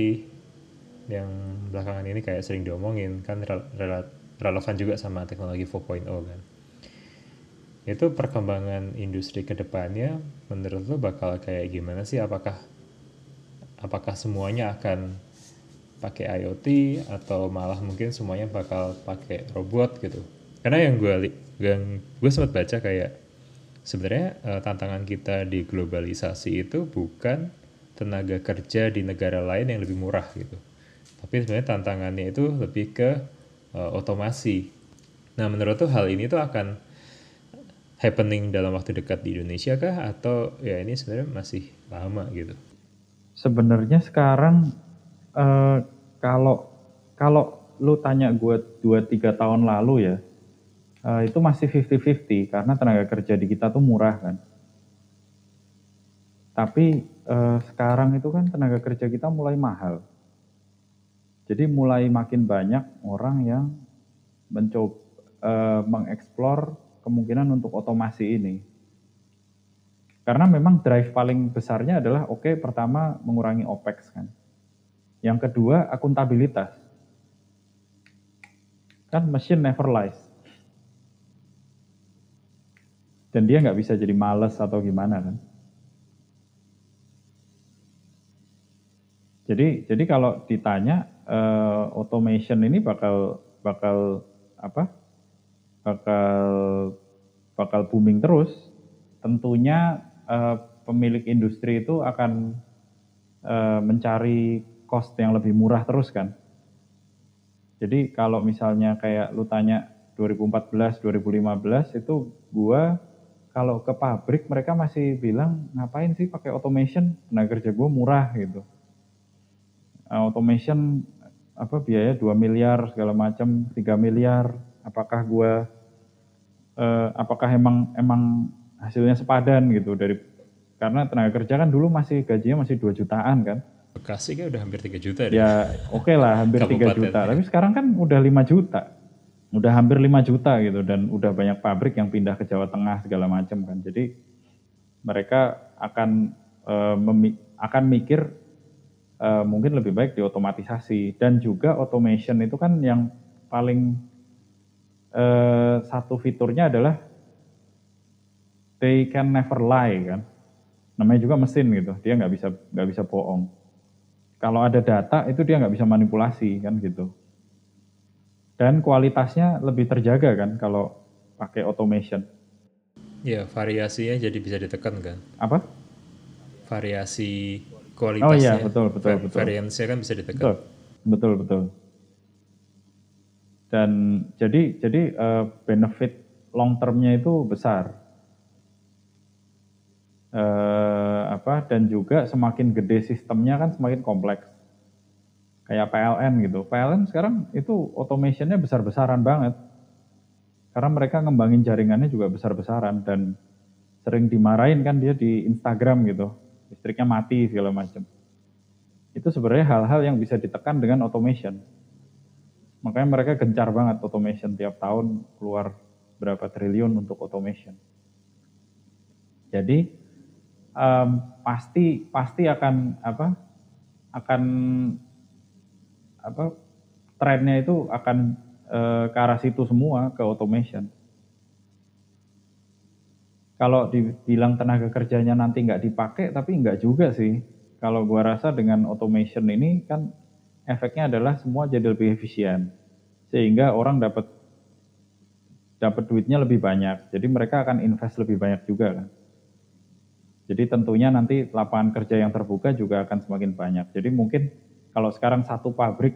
yang belakangan ini kayak sering diomongin kan relevan juga sama teknologi 4.0 kan itu perkembangan industri ke depannya menurut lo bakal kayak gimana sih? Apakah apakah semuanya akan pakai IoT atau malah mungkin semuanya bakal pakai robot gitu? Karena yang gue yang gue sempat baca kayak sebenarnya uh, tantangan kita di globalisasi itu bukan tenaga kerja di negara lain yang lebih murah gitu. Tapi sebenarnya tantangannya itu lebih ke uh, otomasi. Nah menurut tuh hal ini tuh akan happening dalam waktu dekat di Indonesia kah atau ya ini sebenarnya masih lama gitu? Sebenarnya sekarang uh, kalau kalau lu tanya gue 2-3 tahun lalu ya, uh, itu masih 50-50 karena tenaga kerja di kita tuh murah kan. Tapi uh, sekarang itu kan tenaga kerja kita mulai mahal. Jadi mulai makin banyak orang yang mencoba uh, mengeksplor kemungkinan untuk otomasi ini. Karena memang drive paling besarnya adalah oke okay, pertama mengurangi OPEX kan. Yang kedua akuntabilitas. Kan machine never lies. Dan dia nggak bisa jadi males atau gimana kan. Jadi jadi kalau ditanya uh, automation ini bakal bakal apa? Bakal bakal booming terus, tentunya uh, pemilik industri itu akan uh, mencari cost yang lebih murah terus kan. Jadi kalau misalnya kayak lu tanya 2014, 2015 itu gua kalau ke pabrik mereka masih bilang ngapain sih pakai automation tenaga kerja gua murah gitu. Automation apa biaya 2 miliar segala macam 3 miliar apakah gua eh, apakah emang emang hasilnya sepadan gitu dari karena tenaga kerja kan dulu masih gajinya masih 2 jutaan kan. Bekasi kan udah hampir 3 juta Ya oke okay lah hampir 3 juta. Ya. Tapi sekarang kan udah 5 juta. Udah hampir 5 juta gitu dan udah banyak pabrik yang pindah ke Jawa Tengah segala macam kan. Jadi mereka akan uh, akan mikir uh, mungkin lebih baik diotomatisasi dan juga automation itu kan yang paling eh, satu fiturnya adalah they can never lie kan. Namanya juga mesin gitu, dia nggak bisa nggak bisa bohong. Kalau ada data itu dia nggak bisa manipulasi kan gitu. Dan kualitasnya lebih terjaga kan kalau pakai automation. Ya, variasinya jadi bisa ditekan kan. Apa? Variasi Oh kualitasnya. iya, betul betul betul. Variansinya kan bisa ditekan. Betul, betul, betul. Dan jadi jadi eh, benefit long termnya itu besar. Eh, apa dan juga semakin gede sistemnya kan semakin kompleks. Kayak PLN gitu. PLN sekarang itu automationnya besar-besaran banget. Karena mereka ngembangin jaringannya juga besar-besaran dan sering dimarahin kan dia di Instagram gitu. Listriknya mati segala macam itu sebenarnya hal-hal yang bisa ditekan dengan automation. Makanya mereka gencar banget automation tiap tahun keluar berapa triliun untuk automation. Jadi em, pasti pasti akan apa akan apa trennya itu akan eh, ke arah situ semua ke automation. Kalau dibilang tenaga kerjanya nanti nggak dipakai, tapi nggak juga sih. Kalau gua rasa dengan automation ini kan efeknya adalah semua jadi lebih efisien, sehingga orang dapat dapat duitnya lebih banyak. Jadi mereka akan invest lebih banyak juga kan. Jadi tentunya nanti lapangan kerja yang terbuka juga akan semakin banyak. Jadi mungkin kalau sekarang satu pabrik,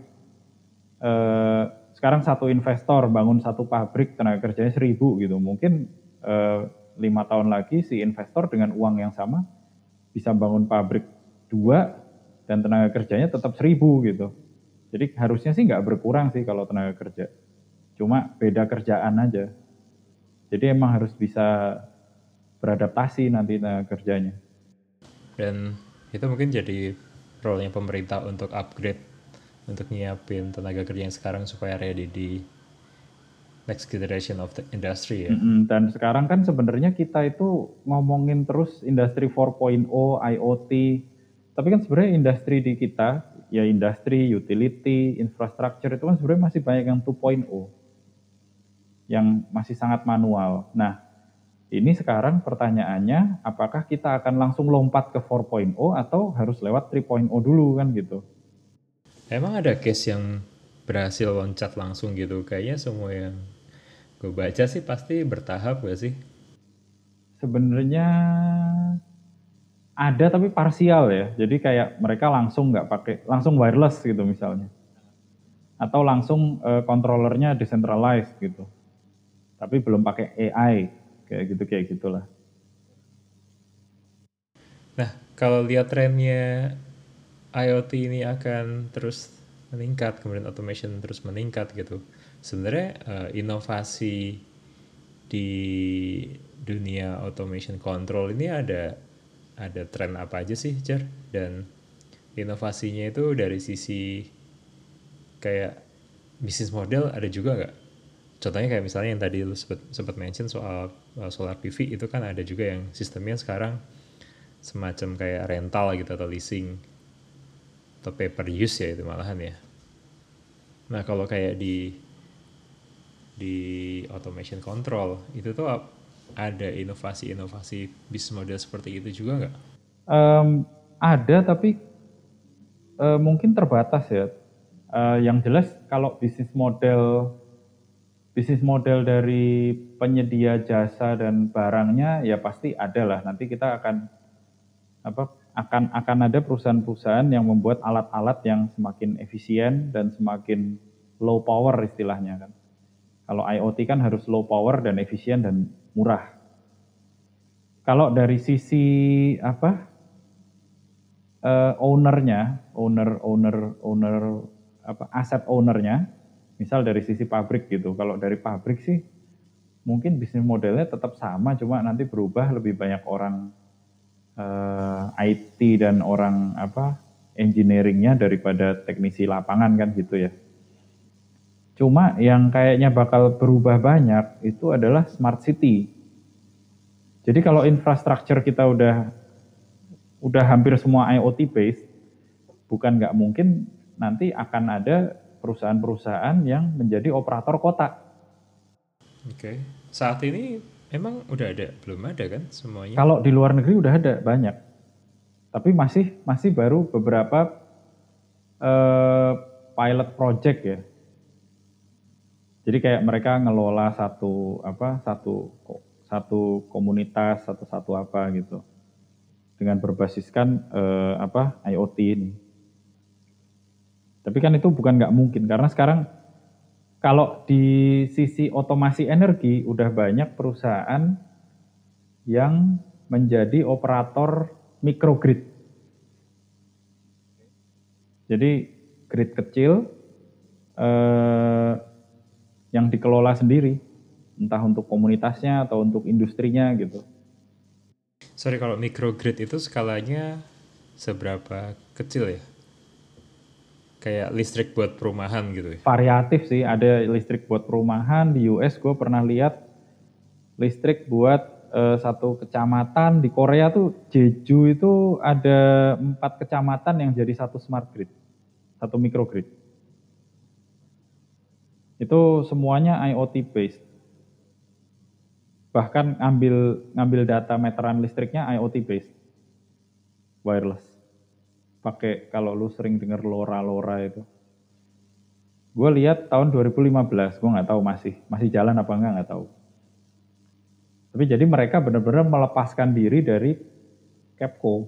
eh, sekarang satu investor bangun satu pabrik tenaga kerjanya seribu gitu, mungkin eh, lima tahun lagi si investor dengan uang yang sama bisa bangun pabrik dua dan tenaga kerjanya tetap seribu gitu. Jadi harusnya sih nggak berkurang sih kalau tenaga kerja. Cuma beda kerjaan aja. Jadi emang harus bisa beradaptasi nanti tenaga kerjanya. Dan itu mungkin jadi role-nya pemerintah untuk upgrade, untuk nyiapin tenaga kerja yang sekarang supaya ready di next generation of the industry ya. Mm-mm, Dan sekarang kan sebenarnya kita itu ngomongin terus industri 4.0, IoT. Tapi kan sebenarnya industri di kita, ya industri, utility, infrastructure itu kan sebenarnya masih banyak yang 2.0. Yang masih sangat manual. Nah, ini sekarang pertanyaannya, apakah kita akan langsung lompat ke 4.0 atau harus lewat 3.0 dulu kan gitu? Emang ada case yang berhasil loncat langsung gitu? Kayaknya semua yang gue baca sih pasti bertahap gak sih? Sebenarnya ada tapi parsial ya. Jadi kayak mereka langsung nggak pakai, langsung wireless gitu misalnya. Atau langsung eh, controllernya decentralized gitu. Tapi belum pakai AI kayak gitu kayak gitulah. Nah, kalau lihat trennya IoT ini akan terus meningkat, kemudian automation terus meningkat gitu. Sebenarnya eh, inovasi di dunia automation control ini ada ada tren apa aja sih, Jar? Dan inovasinya itu dari sisi kayak bisnis model ada juga nggak? Contohnya kayak misalnya yang tadi lu sempat sempat mention soal uh, solar PV itu kan ada juga yang sistemnya sekarang semacam kayak rental gitu atau leasing atau pay per use ya itu malahan ya. Nah kalau kayak di di automation control itu tuh ada inovasi-inovasi bisnis model seperti itu juga nggak? Em, ada tapi eh, mungkin terbatas ya. Eh, yang jelas kalau bisnis model bisnis model dari penyedia jasa dan barangnya ya pasti ada lah. Nanti kita akan apa akan akan ada perusahaan-perusahaan yang membuat alat-alat yang semakin efisien dan semakin low power istilahnya kan. Kalau IoT kan harus low power dan efisien dan murah. Kalau dari sisi apa eh, ownernya, owner owner owner apa aset ownernya, misal dari sisi pabrik gitu. Kalau dari pabrik sih mungkin bisnis modelnya tetap sama, cuma nanti berubah lebih banyak orang eh, IT dan orang apa engineeringnya daripada teknisi lapangan kan gitu ya. Cuma yang kayaknya bakal berubah banyak itu adalah smart city. Jadi kalau infrastruktur kita udah udah hampir semua IoT based, bukan nggak mungkin nanti akan ada perusahaan-perusahaan yang menjadi operator kota. Oke. Saat ini emang udah ada, belum ada kan semuanya? Kalau di luar negeri udah ada banyak, tapi masih masih baru beberapa eh, pilot project ya. Jadi kayak mereka ngelola satu apa satu satu komunitas satu satu apa gitu dengan berbasiskan eh, apa IoT ini. Tapi kan itu bukan nggak mungkin karena sekarang kalau di sisi otomasi energi udah banyak perusahaan yang menjadi operator microgrid. Jadi grid kecil eh, yang dikelola sendiri, entah untuk komunitasnya atau untuk industrinya gitu. Sorry kalau microgrid itu skalanya seberapa kecil ya? Kayak listrik buat perumahan gitu ya? Variatif sih, ada listrik buat perumahan di US gue pernah lihat listrik buat eh, satu kecamatan di Korea tuh Jeju itu ada empat kecamatan yang jadi satu smart grid, satu microgrid. Itu semuanya IoT based. Bahkan ngambil ngambil data meteran listriknya IoT based. Wireless. Pakai kalau lu sering dengar LoRa-LoRa itu. Gue lihat tahun 2015, gue nggak tahu masih masih jalan apa enggak nggak tahu. Tapi jadi mereka benar-benar melepaskan diri dari Capco.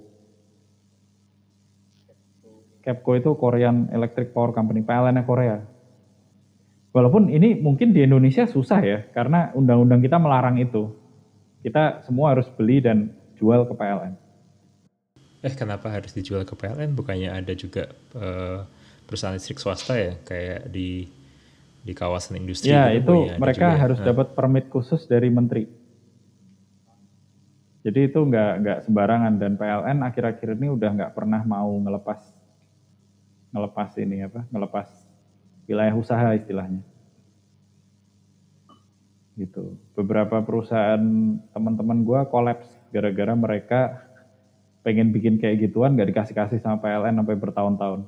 Capco itu Korean Electric Power Company, PLN Korea. Walaupun ini mungkin di Indonesia susah ya, karena undang-undang kita melarang itu. Kita semua harus beli dan jual ke PLN. Eh kenapa harus dijual ke PLN? Bukannya ada juga uh, perusahaan listrik swasta ya, kayak di di kawasan industri? Ya gitu, itu mereka juga. harus nah. dapat permit khusus dari menteri. Jadi itu nggak nggak sembarangan dan PLN akhir-akhir ini udah nggak pernah mau ngelepas ngelepas ini apa ngelepas wilayah usaha istilahnya. Gitu. Beberapa perusahaan teman-teman gue kolaps gara-gara mereka pengen bikin kayak gituan gak dikasih-kasih sama PLN sampai bertahun-tahun.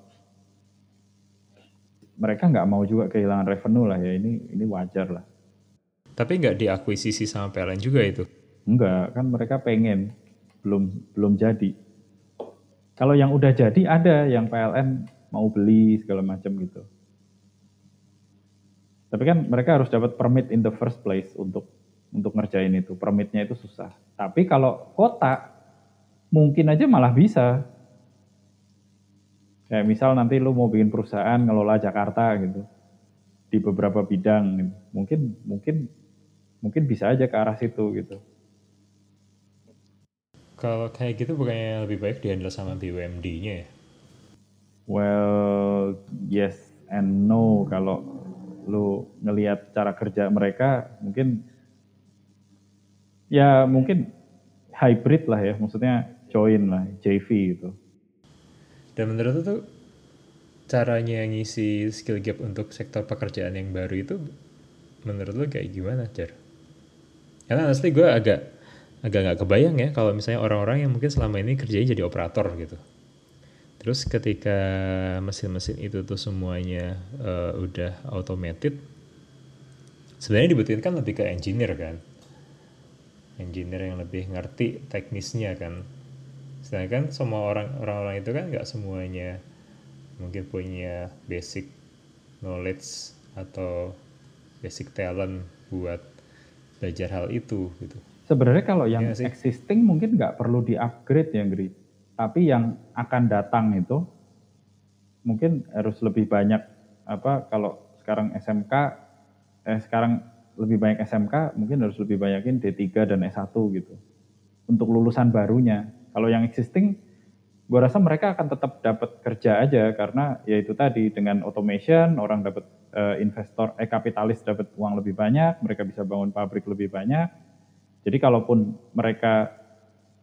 Mereka nggak mau juga kehilangan revenue lah ya ini ini wajar lah. Tapi nggak diakuisisi sama PLN juga itu? Enggak, kan mereka pengen belum belum jadi. Kalau yang udah jadi ada yang PLN mau beli segala macam gitu. Tapi kan mereka harus dapat permit in the first place untuk untuk ngerjain itu. Permitnya itu susah. Tapi kalau kota mungkin aja malah bisa. Kayak misal nanti lu mau bikin perusahaan ngelola Jakarta gitu di beberapa bidang gitu. Mungkin mungkin mungkin bisa aja ke arah situ gitu. Kalau kayak gitu bukannya lebih baik dihandle sama BUMD-nya ya? Well, yes and no kalau lu ngelihat cara kerja mereka mungkin ya mungkin hybrid lah ya maksudnya join lah JV gitu. Dan menurut tuh caranya ngisi skill gap untuk sektor pekerjaan yang baru itu menurut lu kayak gimana cer karena asli gue agak agak nggak kebayang ya kalau misalnya orang-orang yang mungkin selama ini kerjanya jadi operator gitu Terus ketika mesin-mesin itu tuh semuanya uh, udah automated, sebenarnya dibutuhkan kan lebih ke engineer kan, engineer yang lebih ngerti teknisnya kan. Sedangkan semua orang orang-orang itu kan nggak semuanya mungkin punya basic knowledge atau basic talent buat belajar hal itu gitu. Sebenarnya kalau yang ya existing mungkin nggak perlu di upgrade ya Gri tapi yang akan datang itu mungkin harus lebih banyak apa kalau sekarang SMK eh sekarang lebih banyak SMK mungkin harus lebih banyakin D3 dan S1 gitu. Untuk lulusan barunya. Kalau yang existing gue rasa mereka akan tetap dapat kerja aja karena ya itu tadi dengan automation orang dapat uh, investor eh kapitalis dapat uang lebih banyak mereka bisa bangun pabrik lebih banyak. Jadi kalaupun mereka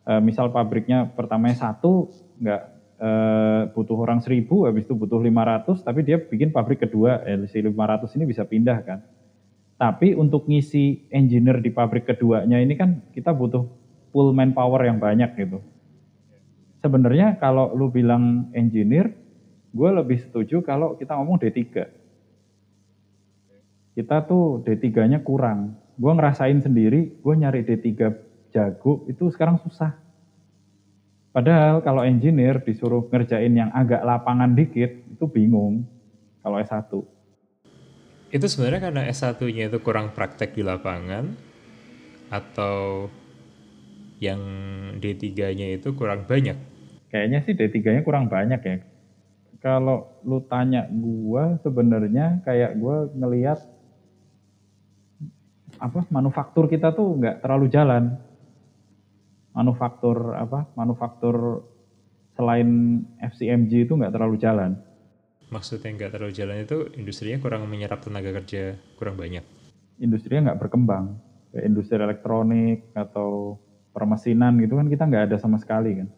e, misal pabriknya pertamanya satu nggak e, butuh orang seribu habis itu butuh 500 tapi dia bikin pabrik kedua eh, si 500 ini bisa pindah kan. Tapi untuk ngisi engineer di pabrik keduanya ini kan kita butuh full manpower yang banyak gitu. Sebenarnya kalau lu bilang engineer gue lebih setuju kalau kita ngomong D3 kita tuh D3-nya kurang. Gue ngerasain sendiri, gue nyari D3 jago itu sekarang susah. Padahal kalau engineer disuruh ngerjain yang agak lapangan dikit, itu bingung kalau S1. Itu sebenarnya karena S1-nya itu kurang praktek di lapangan, atau yang D3-nya itu kurang banyak? Kayaknya sih D3-nya kurang banyak ya. Kalau lu tanya gua sebenarnya kayak gua ngelihat apa manufaktur kita tuh nggak terlalu jalan. Manufaktur apa? Manufaktur selain FCMG itu nggak terlalu jalan. Maksudnya nggak terlalu jalan itu industrinya kurang menyerap tenaga kerja kurang banyak. Industrinya nggak berkembang. Kayak industri elektronik atau permesinan gitu kan kita nggak ada sama sekali kan.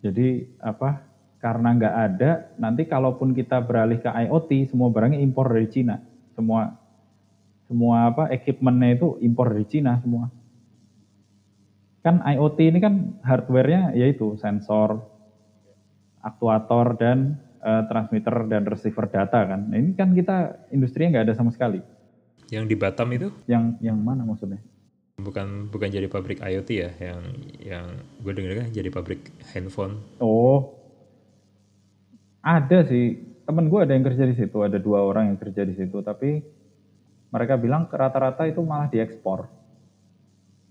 Jadi apa? Karena nggak ada, nanti kalaupun kita beralih ke IoT, semua barangnya impor dari Cina. Semua semua apa equipmentnya itu impor dari Cina semua. Kan IoT ini kan hardware-nya yaitu sensor, aktuator dan uh, transmitter dan receiver data kan. Nah, ini kan kita industrinya nggak ada sama sekali. Yang di Batam itu? Yang yang mana maksudnya? Bukan bukan jadi pabrik IoT ya, yang yang gue dengar kan jadi pabrik handphone. Oh, ada sih. Temen gue ada yang kerja di situ, ada dua orang yang kerja di situ, tapi mereka bilang rata-rata itu malah diekspor.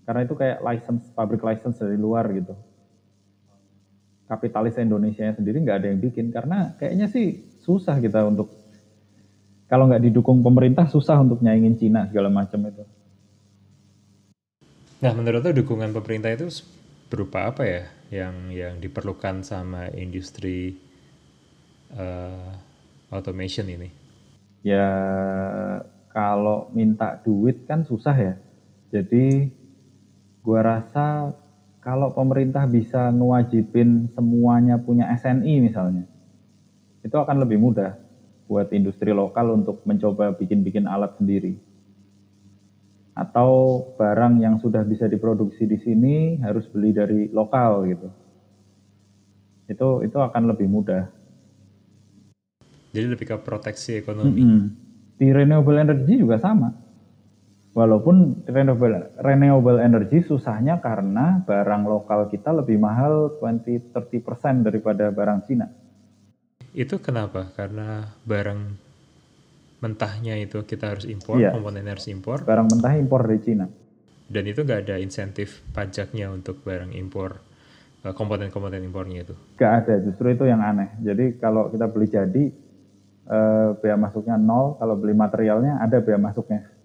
Karena itu kayak license, pabrik license dari luar gitu. Kapitalis Indonesia sendiri nggak ada yang bikin karena kayaknya sih susah kita untuk kalau nggak didukung pemerintah susah untuk nyaingin Cina segala macam itu. Nah, menurut lo dukungan pemerintah itu berupa apa ya yang yang diperlukan sama industri uh, automation ini? Ya kalau minta duit kan susah ya. Jadi gua rasa kalau pemerintah bisa ngewajibin semuanya punya SNI misalnya, itu akan lebih mudah buat industri lokal untuk mencoba bikin-bikin alat sendiri. Atau barang yang sudah bisa diproduksi di sini harus beli dari lokal gitu. Itu itu akan lebih mudah. Jadi lebih ke proteksi ekonomi. Mm -hmm di renewable energy juga sama. Walaupun renewable, renewable energy susahnya karena barang lokal kita lebih mahal 20-30% daripada barang Cina. Itu kenapa? Karena barang mentahnya itu kita harus impor, iya. komponen harus impor. Barang mentah impor dari Cina. Dan itu nggak ada insentif pajaknya untuk barang impor, eh, komponen-komponen impornya itu? Nggak ada, justru itu yang aneh. Jadi kalau kita beli jadi, eh, bea masuknya nol, kalau beli materialnya ada bea masuknya.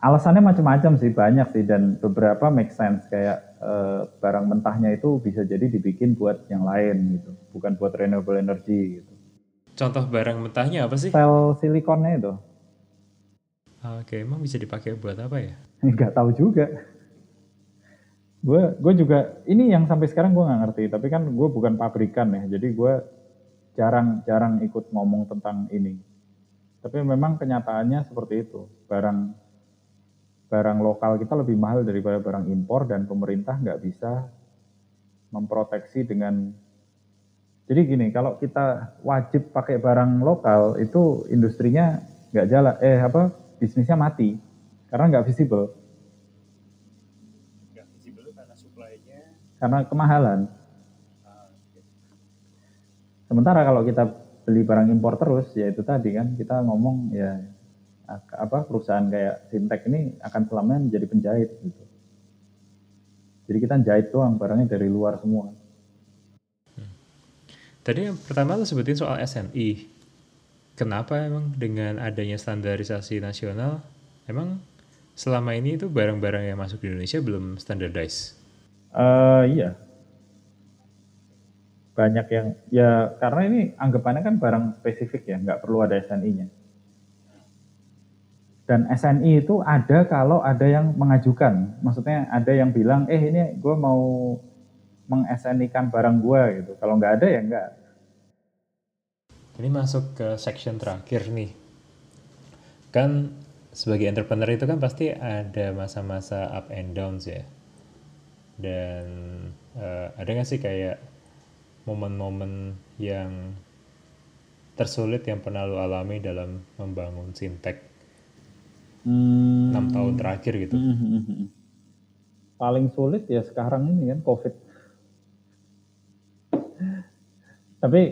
Alasannya macam-macam sih, banyak sih dan beberapa make sense kayak eh, barang mentahnya itu bisa jadi dibikin buat yang lain gitu, bukan buat renewable energy gitu. Contoh barang mentahnya apa sih? Sel silikonnya itu. Oke, emang bisa dipakai buat apa ya? Nggak tahu juga. Gue gue juga ini yang sampai sekarang gue nggak ngerti. Tapi kan gue bukan pabrikan ya, jadi gue jarang-jarang ikut ngomong tentang ini. Tapi memang kenyataannya seperti itu. Barang barang lokal kita lebih mahal daripada barang impor dan pemerintah nggak bisa memproteksi dengan jadi gini kalau kita wajib pakai barang lokal itu industrinya nggak jalan eh apa bisnisnya mati karena nggak visible. Nggak visible karena supply-nya. Karena kemahalan. Sementara kalau kita beli barang impor terus, ya itu tadi kan kita ngomong ya apa perusahaan kayak fintech ini akan selamanya menjadi penjahit gitu. Jadi kita jahit doang barangnya dari luar semua. Hmm. Tadi yang pertama lo sebutin soal SNI. Kenapa emang dengan adanya standarisasi nasional, emang selama ini itu barang-barang yang masuk di Indonesia belum standardized? Uh, iya, banyak yang ya karena ini anggapannya kan barang spesifik ya nggak perlu ada SNI-nya dan SNI itu ada kalau ada yang mengajukan. Maksudnya ada yang bilang eh ini gue mau meng kan barang gue gitu. Kalau nggak ada ya nggak. Ini masuk ke section terakhir nih. Kan sebagai entrepreneur itu kan pasti ada masa-masa up and downs ya. Dan uh, ada nggak sih kayak momen-momen yang tersulit yang pernah lo alami dalam membangun sintek enam tahun terakhir gitu. hmm, hmm, hmm, hmm. Paling sulit ya sekarang ini kan COVID. Tapi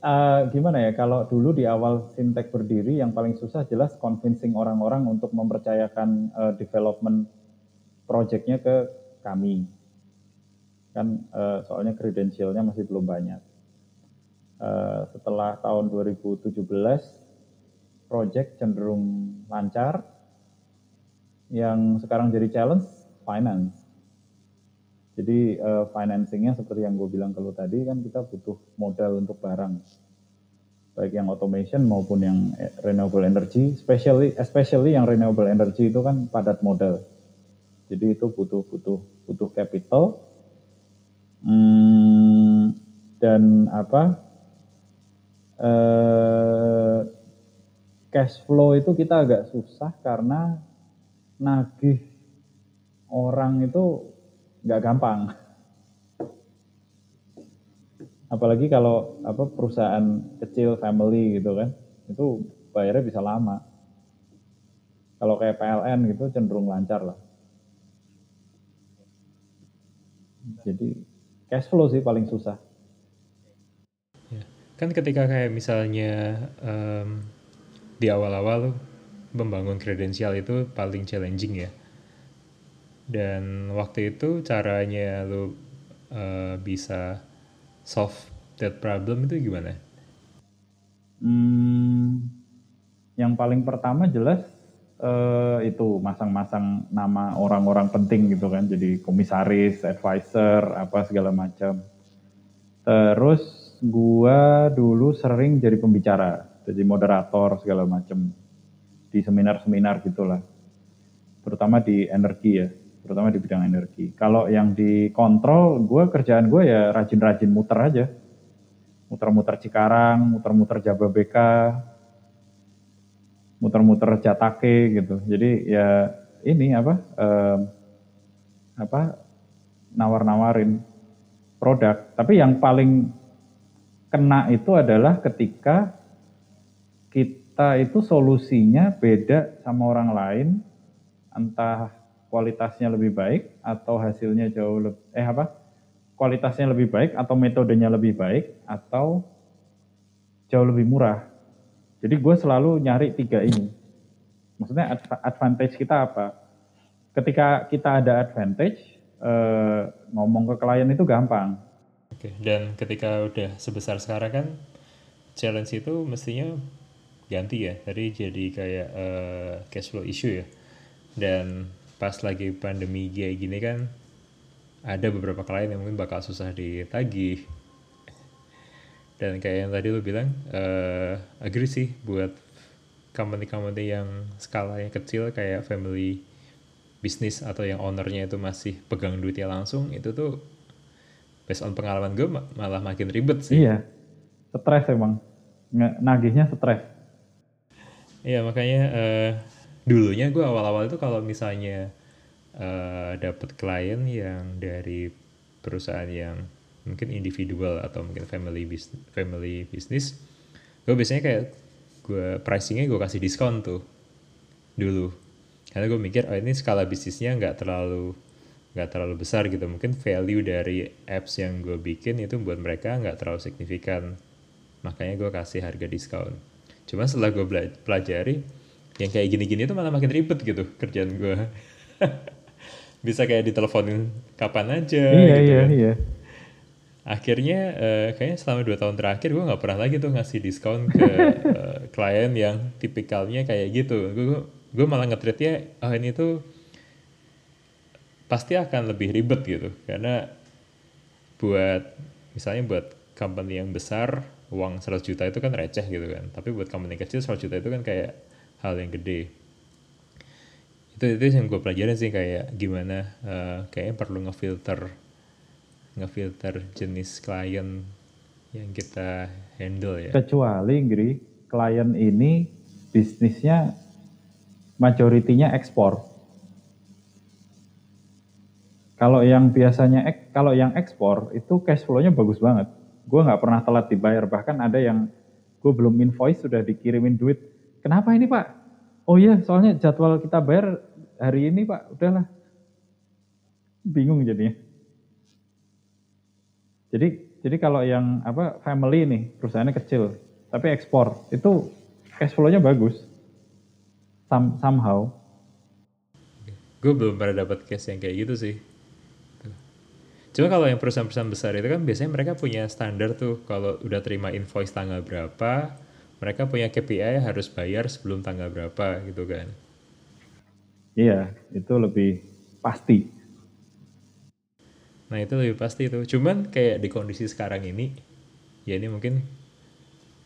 eh, gimana ya kalau dulu di awal fintech berdiri yang paling susah jelas convincing orang-orang untuk mempercayakan eh, development projectnya ke kami. Kan eh, soalnya kredensialnya masih belum banyak. Eh, setelah tahun 2017 project cenderung lancar. Yang sekarang jadi challenge finance. Jadi uh, financingnya seperti yang gue bilang ke lu tadi kan kita butuh modal untuk barang. Baik yang automation maupun yang eh, renewable energy, especially especially yang renewable energy itu kan padat modal. Jadi itu butuh butuh butuh capital. Hmm, dan apa? Uh, cash flow itu kita agak susah karena nagih orang itu nggak gampang. Apalagi kalau apa perusahaan kecil family gitu kan, itu bayarnya bisa lama. Kalau kayak PLN gitu cenderung lancar lah. Jadi cash flow sih paling susah. Ya. Kan ketika kayak misalnya um, di awal-awal membangun kredensial itu paling challenging ya. Dan waktu itu caranya lu uh, bisa solve that problem itu gimana? Hmm, yang paling pertama jelas uh, itu masang-masang nama orang-orang penting gitu kan, jadi komisaris, advisor, apa segala macam. Terus gua dulu sering jadi pembicara, jadi moderator segala macam di seminar-seminar gitulah, terutama di energi ya, terutama di bidang energi. Kalau yang dikontrol, gue kerjaan gue ya rajin-rajin muter aja, muter-muter Cikarang, muter-muter Jababeka, muter-muter Jatake gitu. Jadi ya ini apa, eh, apa nawar-nawarin produk. Tapi yang paling kena itu adalah ketika kita itu solusinya beda sama orang lain, entah kualitasnya lebih baik atau hasilnya jauh lebih eh apa kualitasnya lebih baik atau metodenya lebih baik atau jauh lebih murah. Jadi gue selalu nyari tiga ini. Maksudnya advantage kita apa? Ketika kita ada advantage, eh, ngomong ke klien itu gampang. Oke, dan ketika udah sebesar sekarang kan challenge itu mestinya ganti ya. Tadi jadi kayak uh, cash flow issue ya. Dan pas lagi pandemi kayak gini kan ada beberapa klien yang mungkin bakal susah ditagih. Dan kayak yang tadi lu bilang uh, agree sih buat company-company yang skalanya kecil kayak family bisnis atau yang ownernya itu masih pegang duitnya langsung itu tuh based on pengalaman gue malah makin ribet sih. Iya. Stres emang. Nagihnya stres iya makanya uh, dulunya gue awal-awal itu kalau misalnya uh, dapet klien yang dari perusahaan yang mungkin individual atau mungkin family business, family business, gue biasanya kayak gue pricingnya gue kasih diskon tuh dulu. Karena gue mikir oh ini skala bisnisnya nggak terlalu nggak terlalu besar gitu. Mungkin value dari apps yang gue bikin itu buat mereka nggak terlalu signifikan. Makanya gue kasih harga diskon cuma setelah gue pelajari yang kayak gini-gini tuh malah makin ribet gitu kerjaan gue [LAUGHS] bisa kayak diteleponin kapan aja iya gitu iya kan. iya. Akhirnya uh, kayaknya selama dua tahun terakhir gue nggak pernah lagi tuh ngasih diskon ke uh, [LAUGHS] klien yang tipikalnya kayak gitu. Gue gue malah ngetritnya oh ini tuh pasti akan lebih ribet gitu. Karena buat misalnya buat company yang besar uang 100 juta itu kan receh gitu kan. Tapi buat company kecil 100 juta itu kan kayak hal yang gede. Itu itu yang gue pelajarin sih kayak gimana uh, kayaknya perlu ngefilter ngefilter jenis klien yang kita handle ya. Kecuali Gri klien ini bisnisnya majoritinya ekspor. Kalau yang biasanya ek, kalau yang ekspor itu cash flow-nya bagus banget gue nggak pernah telat dibayar bahkan ada yang gue belum invoice sudah dikirimin duit Kenapa ini Pak? Oh iya, soalnya jadwal kita bayar hari ini Pak, udahlah. Bingung jadinya. Jadi jadi kalau yang apa family nih, perusahaannya kecil, tapi ekspor, itu cash flow-nya bagus. Some, somehow. Gue belum pernah dapat case yang kayak gitu sih. Cuma kalau yang perusahaan-perusahaan besar itu kan biasanya mereka punya standar tuh kalau udah terima invoice tanggal berapa, mereka punya KPI harus bayar sebelum tanggal berapa gitu kan. Iya, itu lebih pasti. Nah itu lebih pasti itu. Cuman kayak di kondisi sekarang ini, ya ini mungkin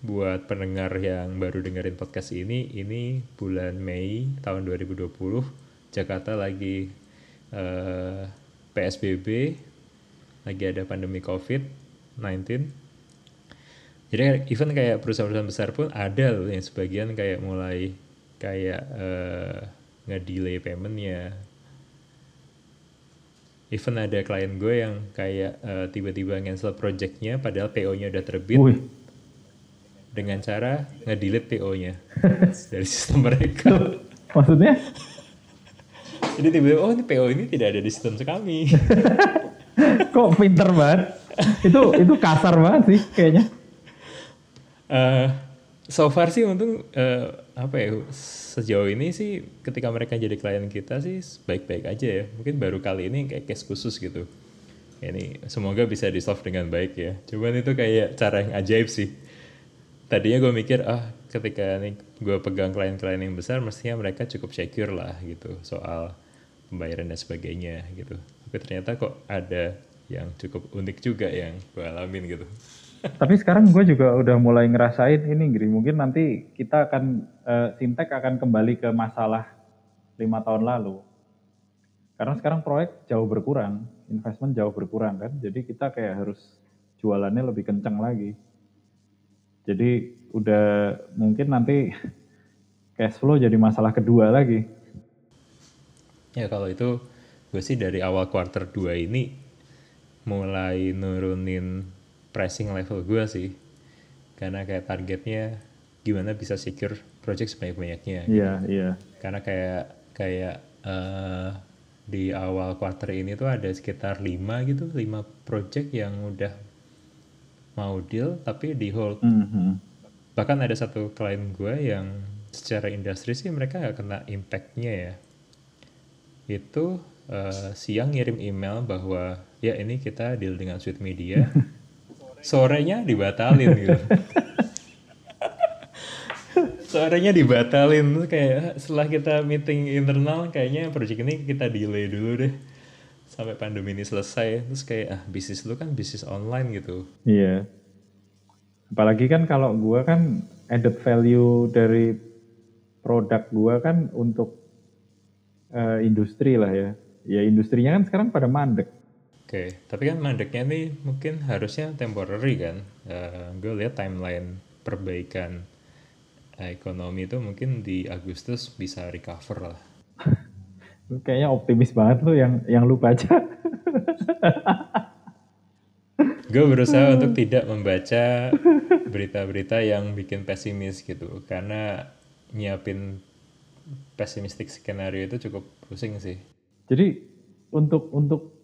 buat pendengar yang baru dengerin podcast ini, ini bulan Mei tahun 2020, Jakarta lagi uh, eh, PSBB, lagi ada pandemi COVID-19. Jadi even kayak perusahaan-perusahaan besar pun ada loh yang sebagian kayak mulai kayak uh, nge-delay paymentnya. Even ada klien gue yang kayak uh, tiba-tiba cancel projectnya padahal PO-nya udah terbit. Wih. Dengan cara nge-delete PO-nya [LAUGHS] dari sistem mereka. Maksudnya? Jadi tiba-tiba, oh ini PO ini tidak ada di sistem kami. [LAUGHS] Kok pinter banget? itu itu kasar banget sih kayaknya. Uh, so far sih untung uh, apa ya sejauh ini sih ketika mereka jadi klien kita sih baik-baik aja ya. Mungkin baru kali ini kayak case khusus gitu. Ini semoga bisa di solve dengan baik ya. Cuman itu kayak cara yang ajaib sih. Tadinya gue mikir ah ketika nih gue pegang klien-klien yang besar mestinya mereka cukup secure lah gitu soal pembayaran dan sebagainya gitu tapi ternyata kok ada yang cukup unik juga yang gue alamin gitu. [LAUGHS] Tapi sekarang gue juga udah mulai ngerasain ini Giri mungkin nanti kita akan uh, Sintek akan kembali ke masalah lima tahun lalu. Karena sekarang proyek jauh berkurang investment jauh berkurang kan. Jadi kita kayak harus jualannya lebih kencang lagi. Jadi udah mungkin nanti [LAUGHS] cash flow jadi masalah kedua lagi. Ya kalau itu gue sih dari awal quarter 2 ini mulai nurunin pricing level gue sih karena kayak targetnya gimana bisa secure project sebanyak-banyaknya iya yeah, iya yeah. karena kayak kayak uh, di awal quarter ini tuh ada sekitar 5 gitu 5 project yang udah mau deal tapi di hold mm -hmm. bahkan ada satu klien gue yang secara industri sih mereka nggak kena impactnya ya itu uh, siang ngirim email bahwa ya ini kita deal dengan Sweet Media, [LAUGHS] sorenya dibatalin gitu. [LAUGHS] sorenya dibatalin. Kayak setelah kita meeting internal kayaknya project ini kita delay dulu deh. Sampai pandemi ini selesai. Terus kayak ah bisnis lu kan bisnis online gitu. Iya. Apalagi kan kalau gua kan added value dari produk gua kan untuk uh, industri lah ya. Ya industrinya kan sekarang pada mandek. Oke, tapi kan mandeknya nih mungkin harusnya temporary kan. Uh, eh, gue lihat timeline perbaikan ekonomi itu mungkin di Agustus bisa recover lah. [LAUGHS] Kayaknya optimis banget lo yang yang lu baca. gue berusaha untuk tidak membaca berita-berita yang bikin pesimis gitu karena nyiapin pesimistik skenario itu cukup pusing sih. Jadi untuk untuk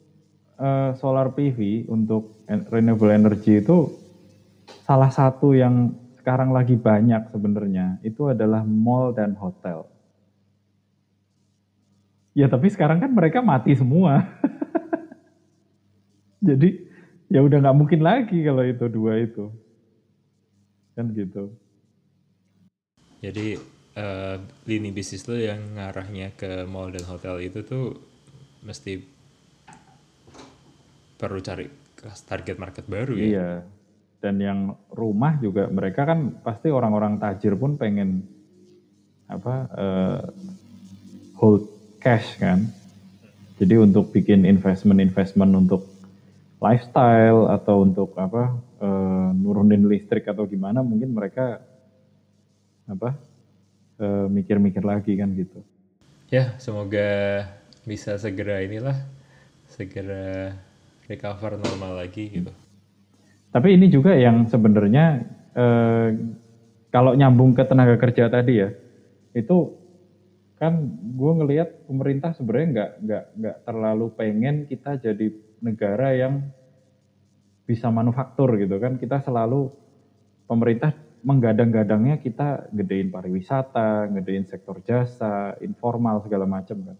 uh, solar PV untuk renewable energy itu salah satu yang sekarang lagi banyak sebenarnya itu adalah mall dan hotel. Ya tapi sekarang kan mereka mati semua. [LAUGHS] Jadi ya udah nggak mungkin lagi kalau itu dua itu. Kan gitu. Jadi uh, lini bisnis lo yang ngarahnya ke mall dan hotel itu tuh mesti perlu cari target market baru ya. Iya. Dan yang rumah juga mereka kan pasti orang-orang tajir pun pengen apa uh, hold cash kan. Jadi untuk bikin investment-investment untuk lifestyle atau untuk apa uh, nurunin listrik atau gimana mungkin mereka apa uh, mikir-mikir lagi kan gitu. Ya, semoga bisa segera inilah segera recover normal lagi gitu. Tapi ini juga yang sebenarnya eh, kalau nyambung ke tenaga kerja tadi ya, itu kan gue ngelihat pemerintah sebenarnya nggak nggak nggak terlalu pengen kita jadi negara yang bisa manufaktur gitu kan kita selalu pemerintah menggadang-gadangnya kita gedein pariwisata, gedein sektor jasa, informal segala macam kan.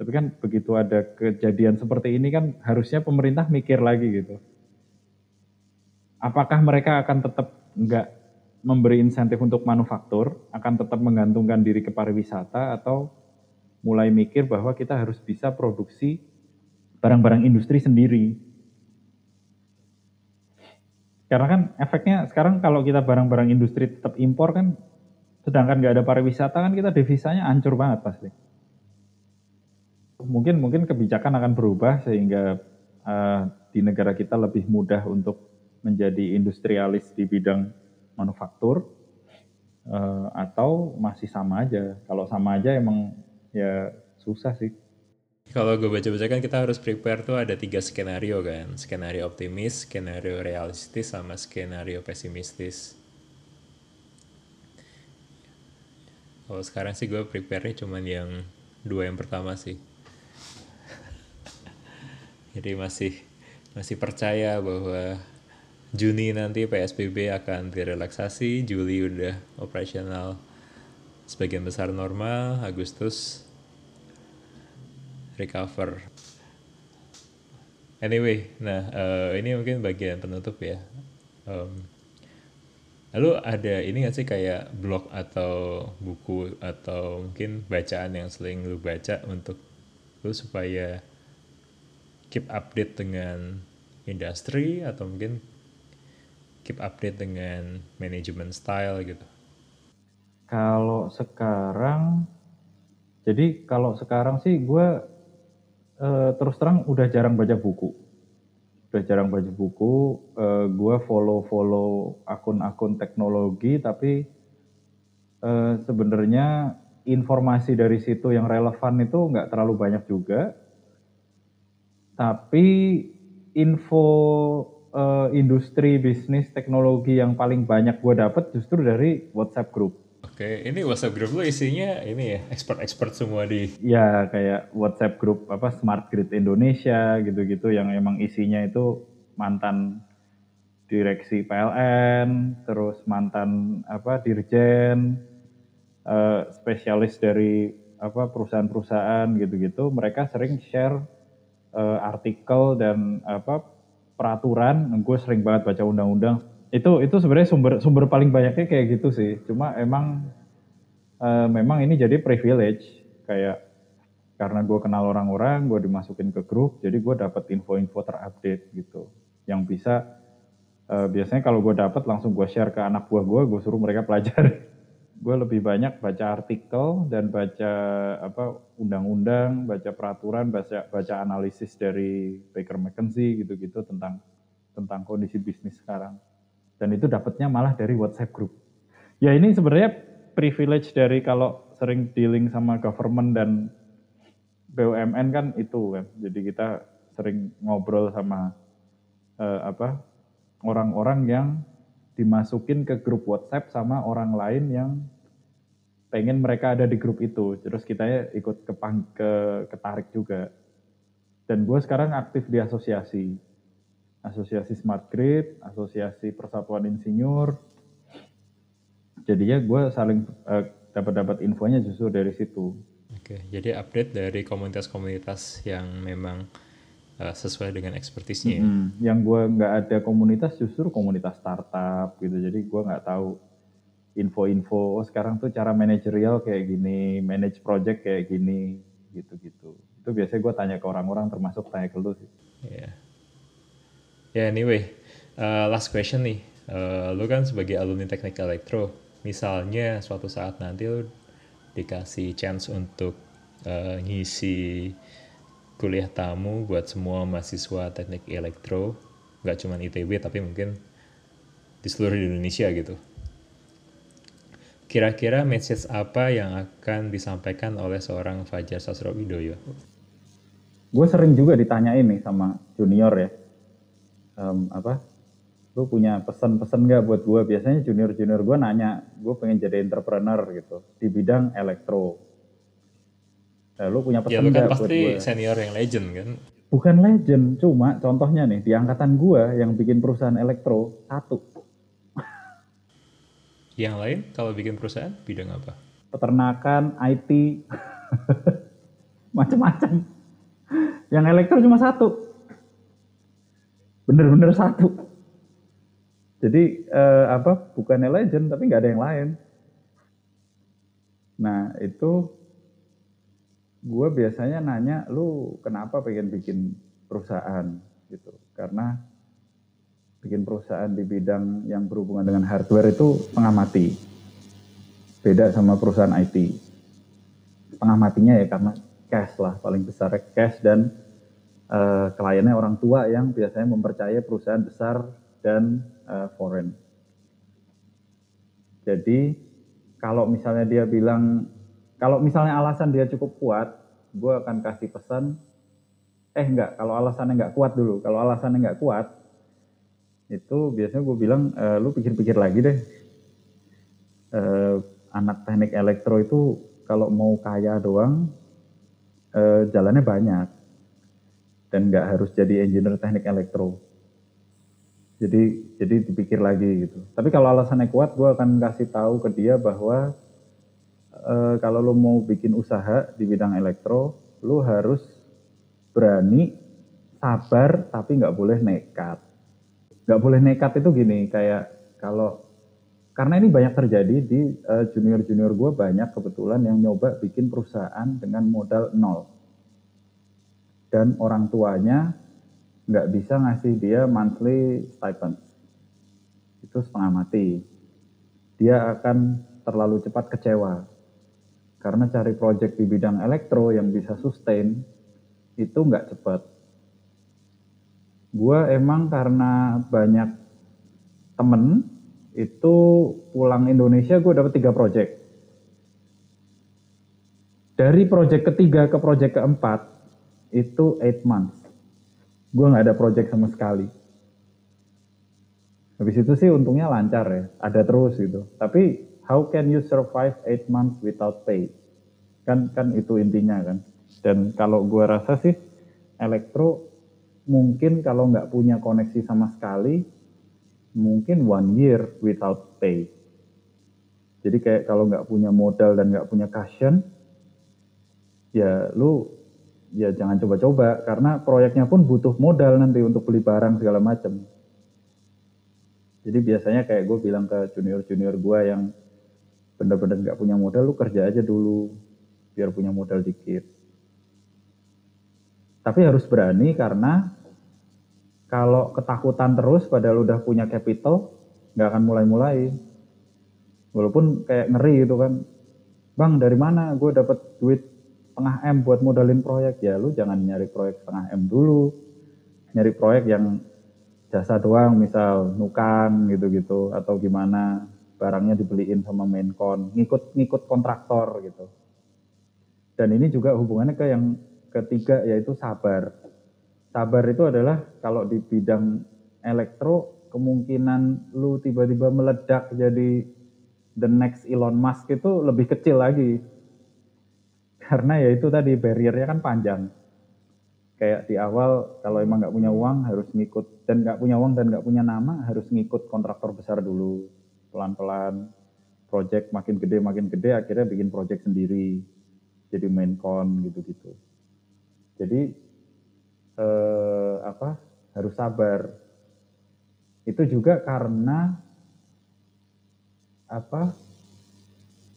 Tapi kan begitu ada kejadian seperti ini kan harusnya pemerintah mikir lagi gitu. Apakah mereka akan tetap nggak memberi insentif untuk manufaktur, akan tetap menggantungkan diri ke pariwisata atau mulai mikir bahwa kita harus bisa produksi barang-barang industri sendiri. Karena kan efeknya sekarang kalau kita barang-barang industri tetap impor kan, sedangkan nggak ada pariwisata kan kita devisanya hancur banget pasti. Mungkin mungkin kebijakan akan berubah sehingga uh, di negara kita lebih mudah untuk menjadi industrialis di bidang manufaktur uh, atau masih sama aja. Kalau sama aja emang ya susah sih. Kalau gue baca-baca kan kita harus prepare tuh ada tiga skenario kan. Skenario optimis, skenario realistis, sama skenario pesimistis. Kalau sekarang sih gue prepare-nya cuman yang dua yang pertama sih. Jadi masih masih percaya bahwa Juni nanti PSBB akan direlaksasi, Juli udah operasional sebagian besar normal, Agustus recover. Anyway, nah uh, ini mungkin bagian penutup ya. Um, lalu ada ini gak sih kayak blog atau buku atau mungkin bacaan yang sering lu baca untuk lu supaya keep update dengan industri atau mungkin keep update dengan manajemen style gitu? Kalau sekarang, jadi kalau sekarang sih gue uh, terus terang udah jarang baca buku. Udah jarang baca buku, uh, gue follow-follow akun-akun teknologi, tapi uh, sebenarnya informasi dari situ yang relevan itu nggak terlalu banyak juga. Tapi info uh, industri bisnis teknologi yang paling banyak gue dapet justru dari WhatsApp group. Oke, ini WhatsApp group lo isinya ini ya expert-expert semua di. Ya kayak WhatsApp group apa Smart Grid Indonesia gitu-gitu yang emang isinya itu mantan direksi PLN, terus mantan apa dirjen, uh, spesialis dari apa perusahaan-perusahaan gitu-gitu. Mereka sering share uh, artikel dan apa peraturan, gue sering banget baca undang-undang. Itu itu sebenarnya sumber sumber paling banyaknya kayak gitu sih. Cuma emang uh, memang ini jadi privilege kayak karena gue kenal orang-orang, gue dimasukin ke grup, jadi gue dapat info-info terupdate gitu. Yang bisa uh, biasanya kalau gue dapat langsung gue share ke anak buah gue, gue suruh mereka pelajari. [LAUGHS] gue lebih banyak baca artikel dan baca apa undang-undang, baca peraturan, baca baca analisis dari Baker McKenzie gitu-gitu tentang tentang kondisi bisnis sekarang. Dan itu dapatnya malah dari WhatsApp group. Ya ini sebenarnya privilege dari kalau sering dealing sama government dan BUMN kan itu kan. Jadi kita sering ngobrol sama uh, apa orang-orang yang dimasukin ke grup WhatsApp sama orang lain yang pengen mereka ada di grup itu. Terus kita ikut ke, ke ketarik juga. Dan gue sekarang aktif di asosiasi. Asosiasi Smart Grid, Asosiasi Persatuan Insinyur. Jadinya gue saling uh, dapat-dapat infonya justru dari situ. Oke, jadi update dari komunitas-komunitas yang memang uh, sesuai dengan ekspertisnya. Mm -hmm. Yang gue nggak ada komunitas justru komunitas startup gitu. Jadi gue nggak tahu info-info oh sekarang tuh cara manajerial kayak gini, manage project kayak gini, gitu-gitu. Itu biasanya gue tanya ke orang-orang termasuk tanya ke lu sih. Ya, yeah. yeah, anyway, uh, last question nih. Uh, lu kan sebagai alumni teknik elektro, misalnya suatu saat nanti lu dikasih chance untuk uh, ngisi kuliah tamu buat semua mahasiswa teknik elektro, nggak cuma ITB tapi mungkin di seluruh Indonesia gitu. Kira-kira message apa yang akan disampaikan oleh seorang Fajar Sasro Widoyo? Gue sering juga ditanya ini sama junior ya, um, apa? Lu punya pesan-pesan gak buat gue? Biasanya junior-junior gue nanya, gue pengen jadi entrepreneur gitu di bidang elektro Nah, lu punya Ya pesan lu kan buat pasti gue? senior yang legend kan. Bukan legend, cuma contohnya nih di angkatan gua yang bikin perusahaan elektro satu Yang lain kalau bikin perusahaan bidang apa? peternakan, IT, [LAUGHS] macam-macam. Yang elektro cuma satu, bener-bener satu. Jadi eh, apa? Bukannya legend tapi nggak ada yang lain. Nah itu gue biasanya nanya lu kenapa pengen bikin perusahaan? Gitu. Karena bikin perusahaan di bidang yang berhubungan dengan hardware itu setengah mati beda sama perusahaan IT setengah matinya ya karena cash lah paling besar cash dan eh, kliennya orang tua yang biasanya mempercayai perusahaan besar dan eh, foreign. Jadi kalau misalnya dia bilang kalau misalnya alasan dia cukup kuat, gue akan kasih pesan, eh enggak, kalau alasannya enggak kuat dulu, kalau alasannya enggak kuat, itu biasanya gue bilang, e, lu pikir-pikir lagi deh, e, anak teknik elektro itu kalau mau kaya doang, e, jalannya banyak, dan nggak harus jadi engineer teknik elektro. Jadi jadi dipikir lagi gitu. Tapi kalau alasannya kuat, gue akan kasih tahu ke dia bahwa eh, kalau lo mau bikin usaha di bidang elektro, lo harus berani, sabar, tapi nggak boleh nekat. Nggak boleh nekat itu gini, kayak kalau karena ini banyak terjadi di eh, junior-junior gue banyak kebetulan yang nyoba bikin perusahaan dengan modal nol. Dan orang tuanya nggak bisa ngasih dia monthly stipend. Itu setengah mati. Dia akan terlalu cepat kecewa. Karena cari project di bidang elektro yang bisa sustain itu nggak cepat. Gue emang karena banyak temen itu pulang Indonesia gue dapat tiga project. Dari project ketiga ke project keempat itu 8 months. Gue nggak ada project sama sekali. Habis itu sih untungnya lancar ya, ada terus gitu. Tapi how can you survive 8 months without pay? Kan kan itu intinya kan. Dan kalau gue rasa sih elektro mungkin kalau nggak punya koneksi sama sekali, mungkin one year without pay. Jadi kayak kalau nggak punya modal dan nggak punya cushion, ya lu ya jangan coba-coba karena proyeknya pun butuh modal nanti untuk beli barang segala macam. Jadi biasanya kayak gue bilang ke junior-junior gue yang bener-bener nggak punya modal, lu kerja aja dulu biar punya modal dikit. Tapi harus berani karena kalau ketakutan terus padahal udah punya capital, nggak akan mulai-mulai. Walaupun kayak ngeri gitu kan. Bang dari mana gue dapat duit setengah M buat modalin proyek? Ya lu jangan nyari proyek setengah M dulu. Nyari proyek yang jasa doang misal nukang gitu-gitu atau gimana barangnya dibeliin sama maincon ngikut ngikut kontraktor gitu. Dan ini juga hubungannya ke yang ketiga yaitu sabar. Sabar itu adalah kalau di bidang elektro kemungkinan lu tiba-tiba meledak jadi the next Elon Musk itu lebih kecil lagi. Karena ya itu tadi barriernya kan panjang. Kayak di awal kalau emang nggak punya uang harus ngikut dan nggak punya uang dan nggak punya nama harus ngikut kontraktor besar dulu pelan-pelan. Project makin gede makin gede akhirnya bikin project sendiri. Jadi main con gitu-gitu. Jadi eh, apa harus sabar. Itu juga karena apa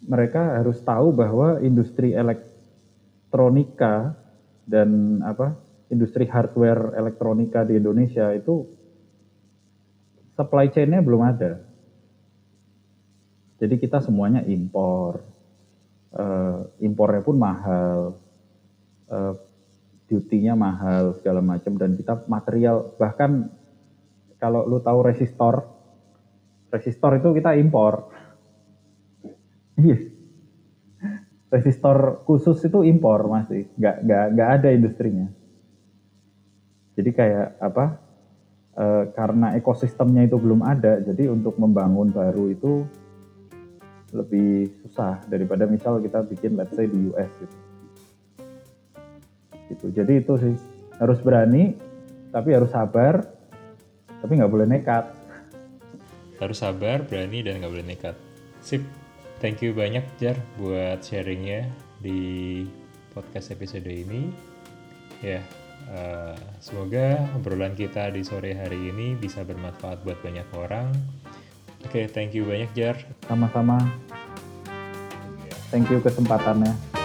mereka harus tahu bahwa industri elektronika dan apa industri hardware elektronika di Indonesia itu supply chain-nya belum ada. Jadi kita semuanya impor. Uh, impornya pun mahal. Uh, duty-nya mahal segala macam dan kita material bahkan kalau lu tahu resistor resistor itu kita impor. Iya. resistor khusus itu impor masih, nggak nggak nggak ada industrinya. Jadi kayak apa? E, karena ekosistemnya itu belum ada, jadi untuk membangun baru itu lebih susah daripada misal kita bikin let's say di US gitu. gitu. Jadi itu sih harus berani, tapi harus sabar, tapi nggak boleh nekat. Harus sabar, berani, dan nggak boleh nekat. Sip, thank you banyak Jar buat sharingnya di podcast episode ini. Ya, uh, semoga obrolan kita di sore hari ini bisa bermanfaat buat banyak orang. Oke, okay, thank you banyak Jar. Sama-sama. Thank you kesempatannya.